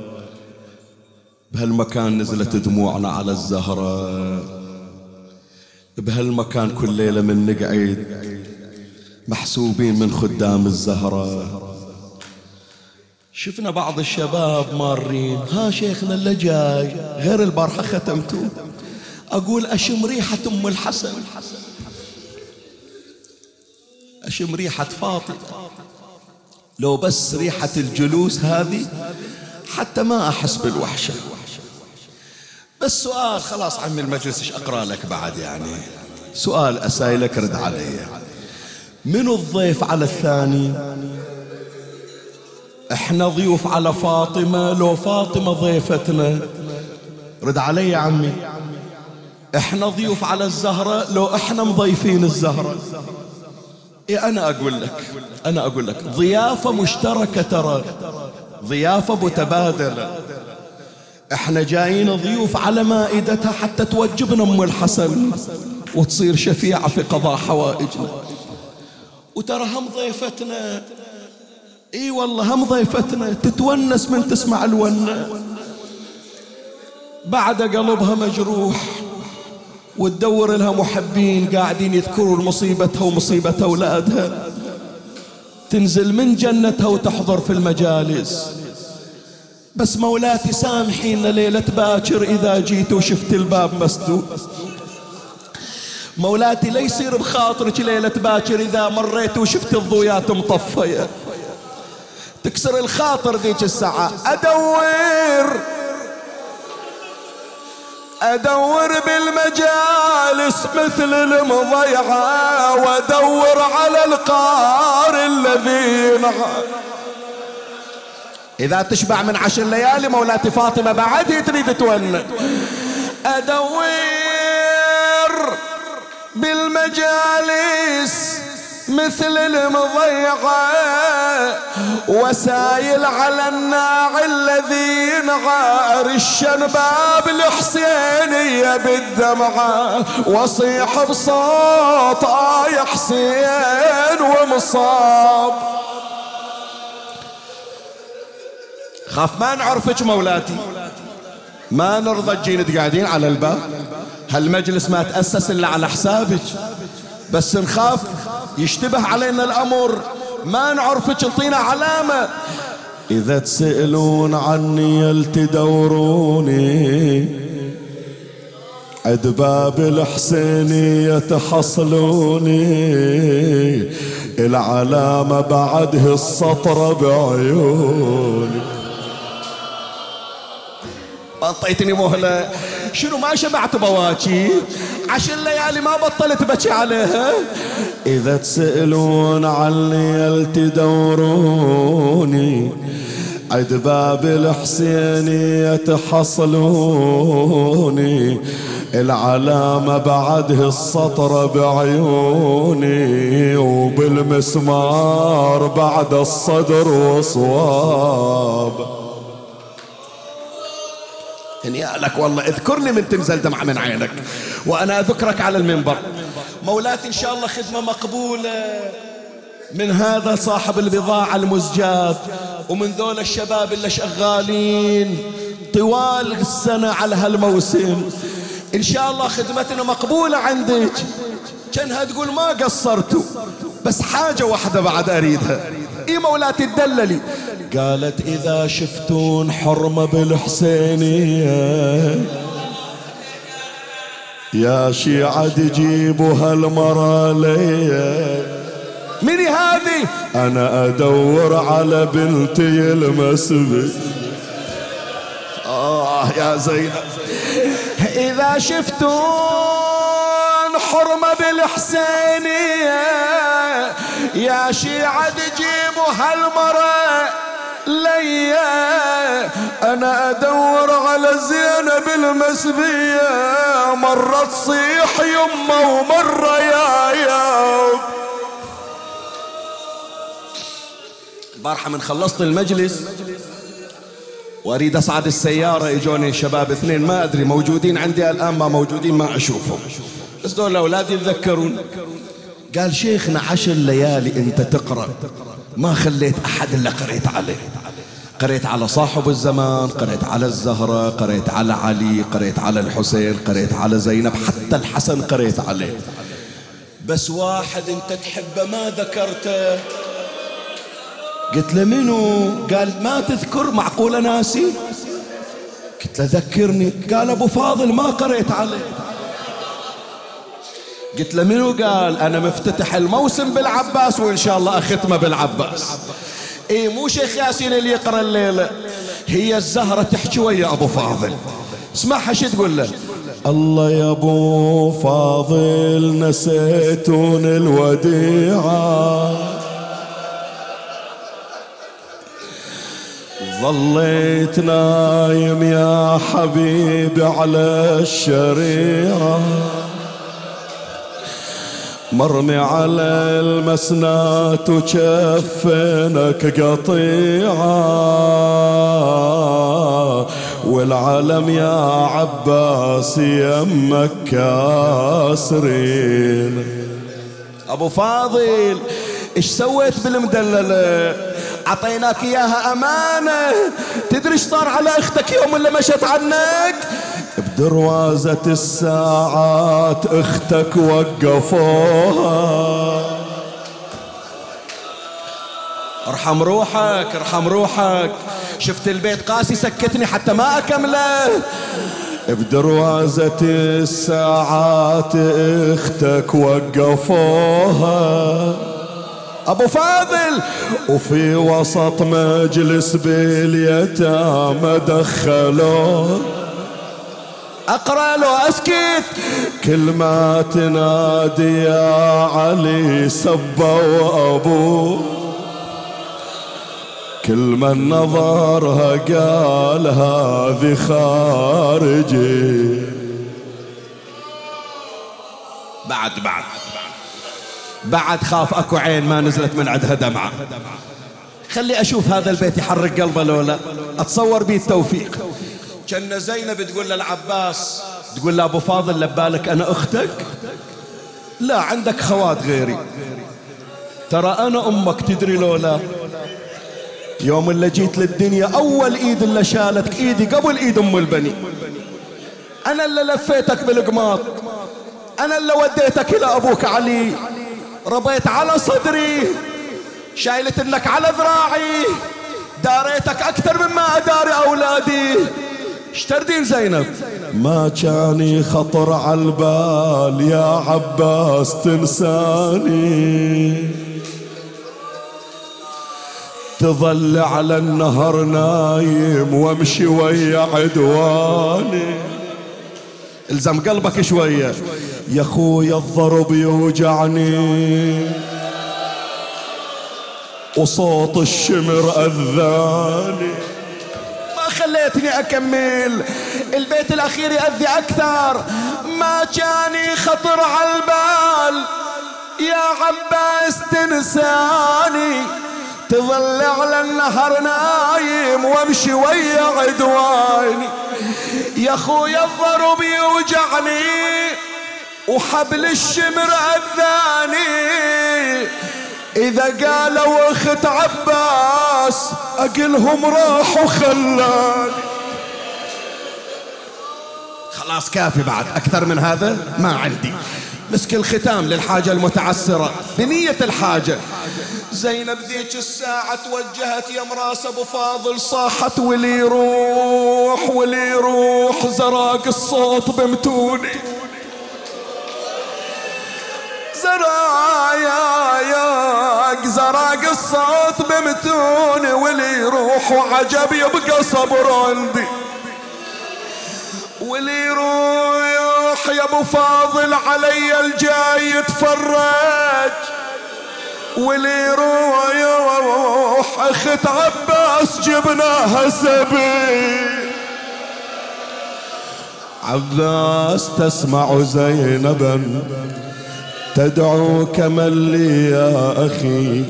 بهالمكان نزلت دموعنا على الزهرة. بهالمكان كل ليلة من نقعد محسوبين من خدام الزهرة. شفنا بعض الشباب مارين. ها شيخنا اللي جاي غير البارحة ختمتوا أقول أشم ريحة أم الحسن. أشم ريحة فاطمة. لو بس ريحة الجلوس هذه حتى ما أحس بالوحشة. بس سؤال خلاص عمي المجلس إيش أقرأ لك بعد يعني؟ سؤال اسايلك رد علي. من الضيف على الثاني؟ إحنا ضيوف على فاطمة لو فاطمة ضيفتنا. رد علي يا عمي. إحنا ضيوف على الزهرة لو إحنا مضيفين الزهرة. إيه أنا أقول لك أنا أقول لك ضيافة مشتركة ترى ضيافة متبادلة. إحنا جايين ضيوف على مائدتها حتى توجبنا أم الحسن وتصير شفيعة في قضاء حوائجنا. وترى هم ضيفتنا إي والله هم ضيفتنا تتونس من تسمع الونة. بعد قلبها مجروح وتدور لها محبين قاعدين يذكرون مصيبتها ومصيبة أولادها. تنزل من جنتها وتحضر في المجالس. بس مولاتي سامحينا ليلة باكر إذا جيت وشفت الباب مسدود. مولاتي لا يصير بخاطرك ليلة باكر إذا مريت وشفت الضويات مطفية تكسر الخاطر ذيك الساعة. أدور أدور بالمجالس مثل المضيعة وأدور على القار الذي إذا تشبع من عشر ليالي مولاتي فاطمة بعد تريد تون. أدور بالمجالس مثل المضيعة وسايل على الناع الذي ينعار الشنباب الحسينية بالدمعة. وصيح بصوت يا حسين ومصاب. خاف ما نعرفك مولاتي. ما نرضى تجين تقعدين على الباب. هالمجلس ما تأسس إلا على حسابك. بس نخاف يشتبه علينا الأمر ما نعرفك انطينا علامة. إذا تسألون عني يلتدوروني عد باب الحسينية تحصلوني العلامة بعده السطر بعيوني. انطيتني مهلة. شنو ما شبعت بواكي عشر ليالي ما بطلت بكي عليها. إذا تسألون عني تدوروني؟ عد باب الحسينية تحصلوني العلامة بعده السطر بعيوني. وبالمسمار بعد الصدر وصواب. هنيئا لك والله اذكرني من تنزل دمعة من عينك. وأنا أذكرك على المنبر. مولاتي إن شاء الله خدمة مقبولة من هذا صاحب البضاعة المزجات ومن ذول الشباب اللي شغالين طوال السنة على هالموسم. إن شاء الله خدمتنا مقبولة عندك. كانها تقول ما قصرتوا بس حاجة واحدة بعد أريدها. إي مولاتي تدللي. قالت إذا شفتون حرمة بالحسينية. يا شيعة تجيبوا هالمرة ليا من هذه؟ أنا أدور على بنتي المسبي آه يا زينب. إذا شفتون حرمة بالحسينية يا شيعة تجيبوا هالمرة ليا أنا أدور على زينب المسبية. مرة تصيح يمه ومرة يا يا البارحة من خلصت المجلس. وأريد اصعد السيارة. إجوني شباب اثنين. ما أدري موجودين عندي الآن ما موجودين ما أشوفهم. بس دول الاولاد يتذكرون. قال شيخنا عشر ليالي أنت تقرأ. ما خليت أحد إلا قريت عليه. قريت على صاحب الزمان قريت على الزهرة قريت على علي قريت على الحسين قريت على زينب حتى الحسن قريت عليه. بس واحد أنت تحبه ما ذكرته. قلت له منو؟ قال ما تذكر معقولة ناسي. قلت له ذكرني. قال أبو فاضل ما قريت عليه. قلت له منو؟ قال أنا مفتتح الموسم بالعباس وإن شاء الله أختمه بالعباس. اي مو شيخ ياسين اللي يقرأ الليلة. هي الزهرة تحكي ويا أبو فاضل. اسمعها شو تقول له؟ الله يا أبو فاضل نسيتون الوديعة. ظليت نايم يا حبيبي على الشريعة. مرمي على المسنات وجفنك قطيعة والعالم يا عباس يمك كاسرين أبو فاضل إيش سويت بالمدللة عطيناك إياها أمانة. تدري إيش صار على أختك يوم اللي مشت عنك بدروازة الساعات أختك وقفوها. ارحم روحك ارحم روحك. شفت البيت قاسي سكتني حتى ما أكمله. بدروازة الساعات أختك وقفوها. أبو فاضل! وفي وسط مجلس باليتامى دخلوه أقرأ له أسكت. كل ما تنادي يا علي سبوا ابوه كل من نظرها قال هذه خارجي. بعد بعد. بعد خاف أكو عين ما نزلت من عندها دمعة. خلي أشوف هذا البيت يحرق قلبه لولا. أتصور بيه التوفيق. كأن زينب تقول للعباس تقول له أبو فاضل لبالك أنا أختك؟ لا عندك خوات غيري. ترى أنا أمك تدري لولا؟ يوم اللي جيت للدنيا أول إيد اللي شالتك إيدي قبل إيد أم البني. أنا اللي لفيتك بالقماط. أنا اللي وديتك إلى أبوك علي. ربيت على صدري. شايلت إنك على ذراعي. داريتك أكثر مما أداري أولادي. اشتردين زينب. ما كان خطر على البال يا عباس تنساني. تظل على النهر نايم وامشي ويا عدواني. الزم قلبك شوية. يا خويا الضرب يوجعني. وصوت الشمر أذاني. خليتني أكمل. البيت الأخير يأذي أكثر. ما جاني خطر على البال. يا عباس تنساني. تظل على النهر نايم وامشي ويا عدواني. يا خويا الضرب يوجعني. وحبل الشمر أذاني. إذا قالوا أخت عباس أقلهم راح وخلاني خلاص كافي بعد أكثر من هذا ما عندي. مسك الختام للحاجة المتعسرة بنية الحاجة. زينب ذيك الساعة توجهت يا مراس أبو فاضل صاحت ولي يروح ولي يروح زراق الصوت بمتوني. زرايا زراق الصوت بمتوني ولي يروح وعجب يبقى صبر عندي. ولي يروح يا أبو فاضل علي الجاي يتفرج. ولي يروح أخت عباس جبناها سبي عباس تسمع زينبا. تدعوك من لي يا أخي؟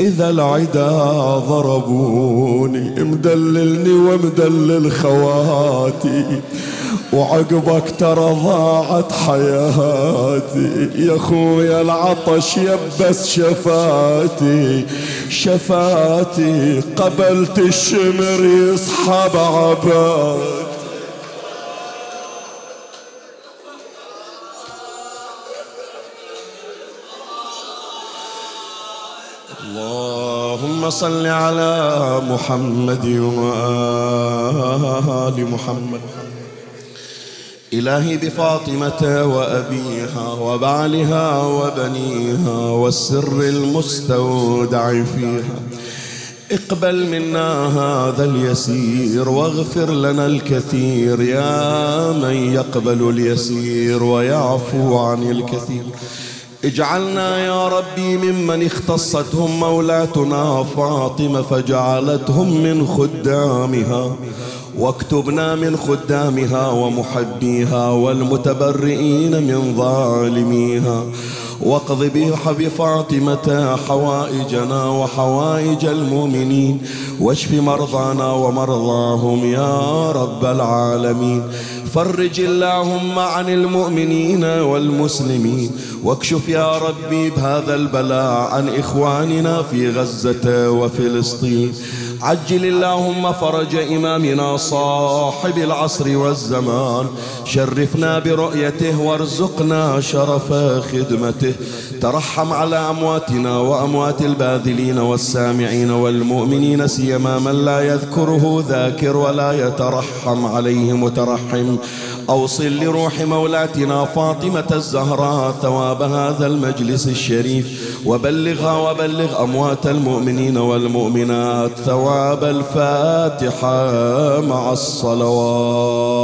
إذا العدا ضربوني مدللني ومدلل خواتي وعقبك ترى ضاعت حياتي. يا خويا العطش يبس شفاتي شفاتي قبلت الشمر يصحب عباد صل على محمد وآل محمد. إلهي بفاطمة وأبيها وبعلها وبنيها والسر المستودع فيها. اقبل منا هذا اليسير واغفر لنا الكثير يا من يقبل اليسير ويعفو عن الكثير. اجعلنا يا ربي ممن اختصتهم مولاتنا فاطمة فجعلتهم من خدامها. واكتبنا من خدامها ومحبيها والمتبرئين من ظالميها. واقض بها بفاطمة حوائجنا وحوائج المؤمنين. واشف مرضانا ومرضاهم يا رب العالمين. فرج اللهم عن المؤمنين والمسلمين واكشف يا ربي بهذا البلاء عن إخواننا في غزة وفلسطين. عجل اللهم فرج إمامنا صاحب العصر والزمان. شرفنا برؤيته وارزقنا شرف خدمته. ترحم على أمواتنا وأموات الباذلين والسامعين والمؤمنين سيما من لا يذكره ذاكر ولا يترحم عليه مترحم. أوصل لروح مولاتنا فاطمة الزهراء ثواب هذا المجلس الشريف. وبلغها وبلغ أموات المؤمنين والمؤمنات ثواب الفاتحة مع الصلوات.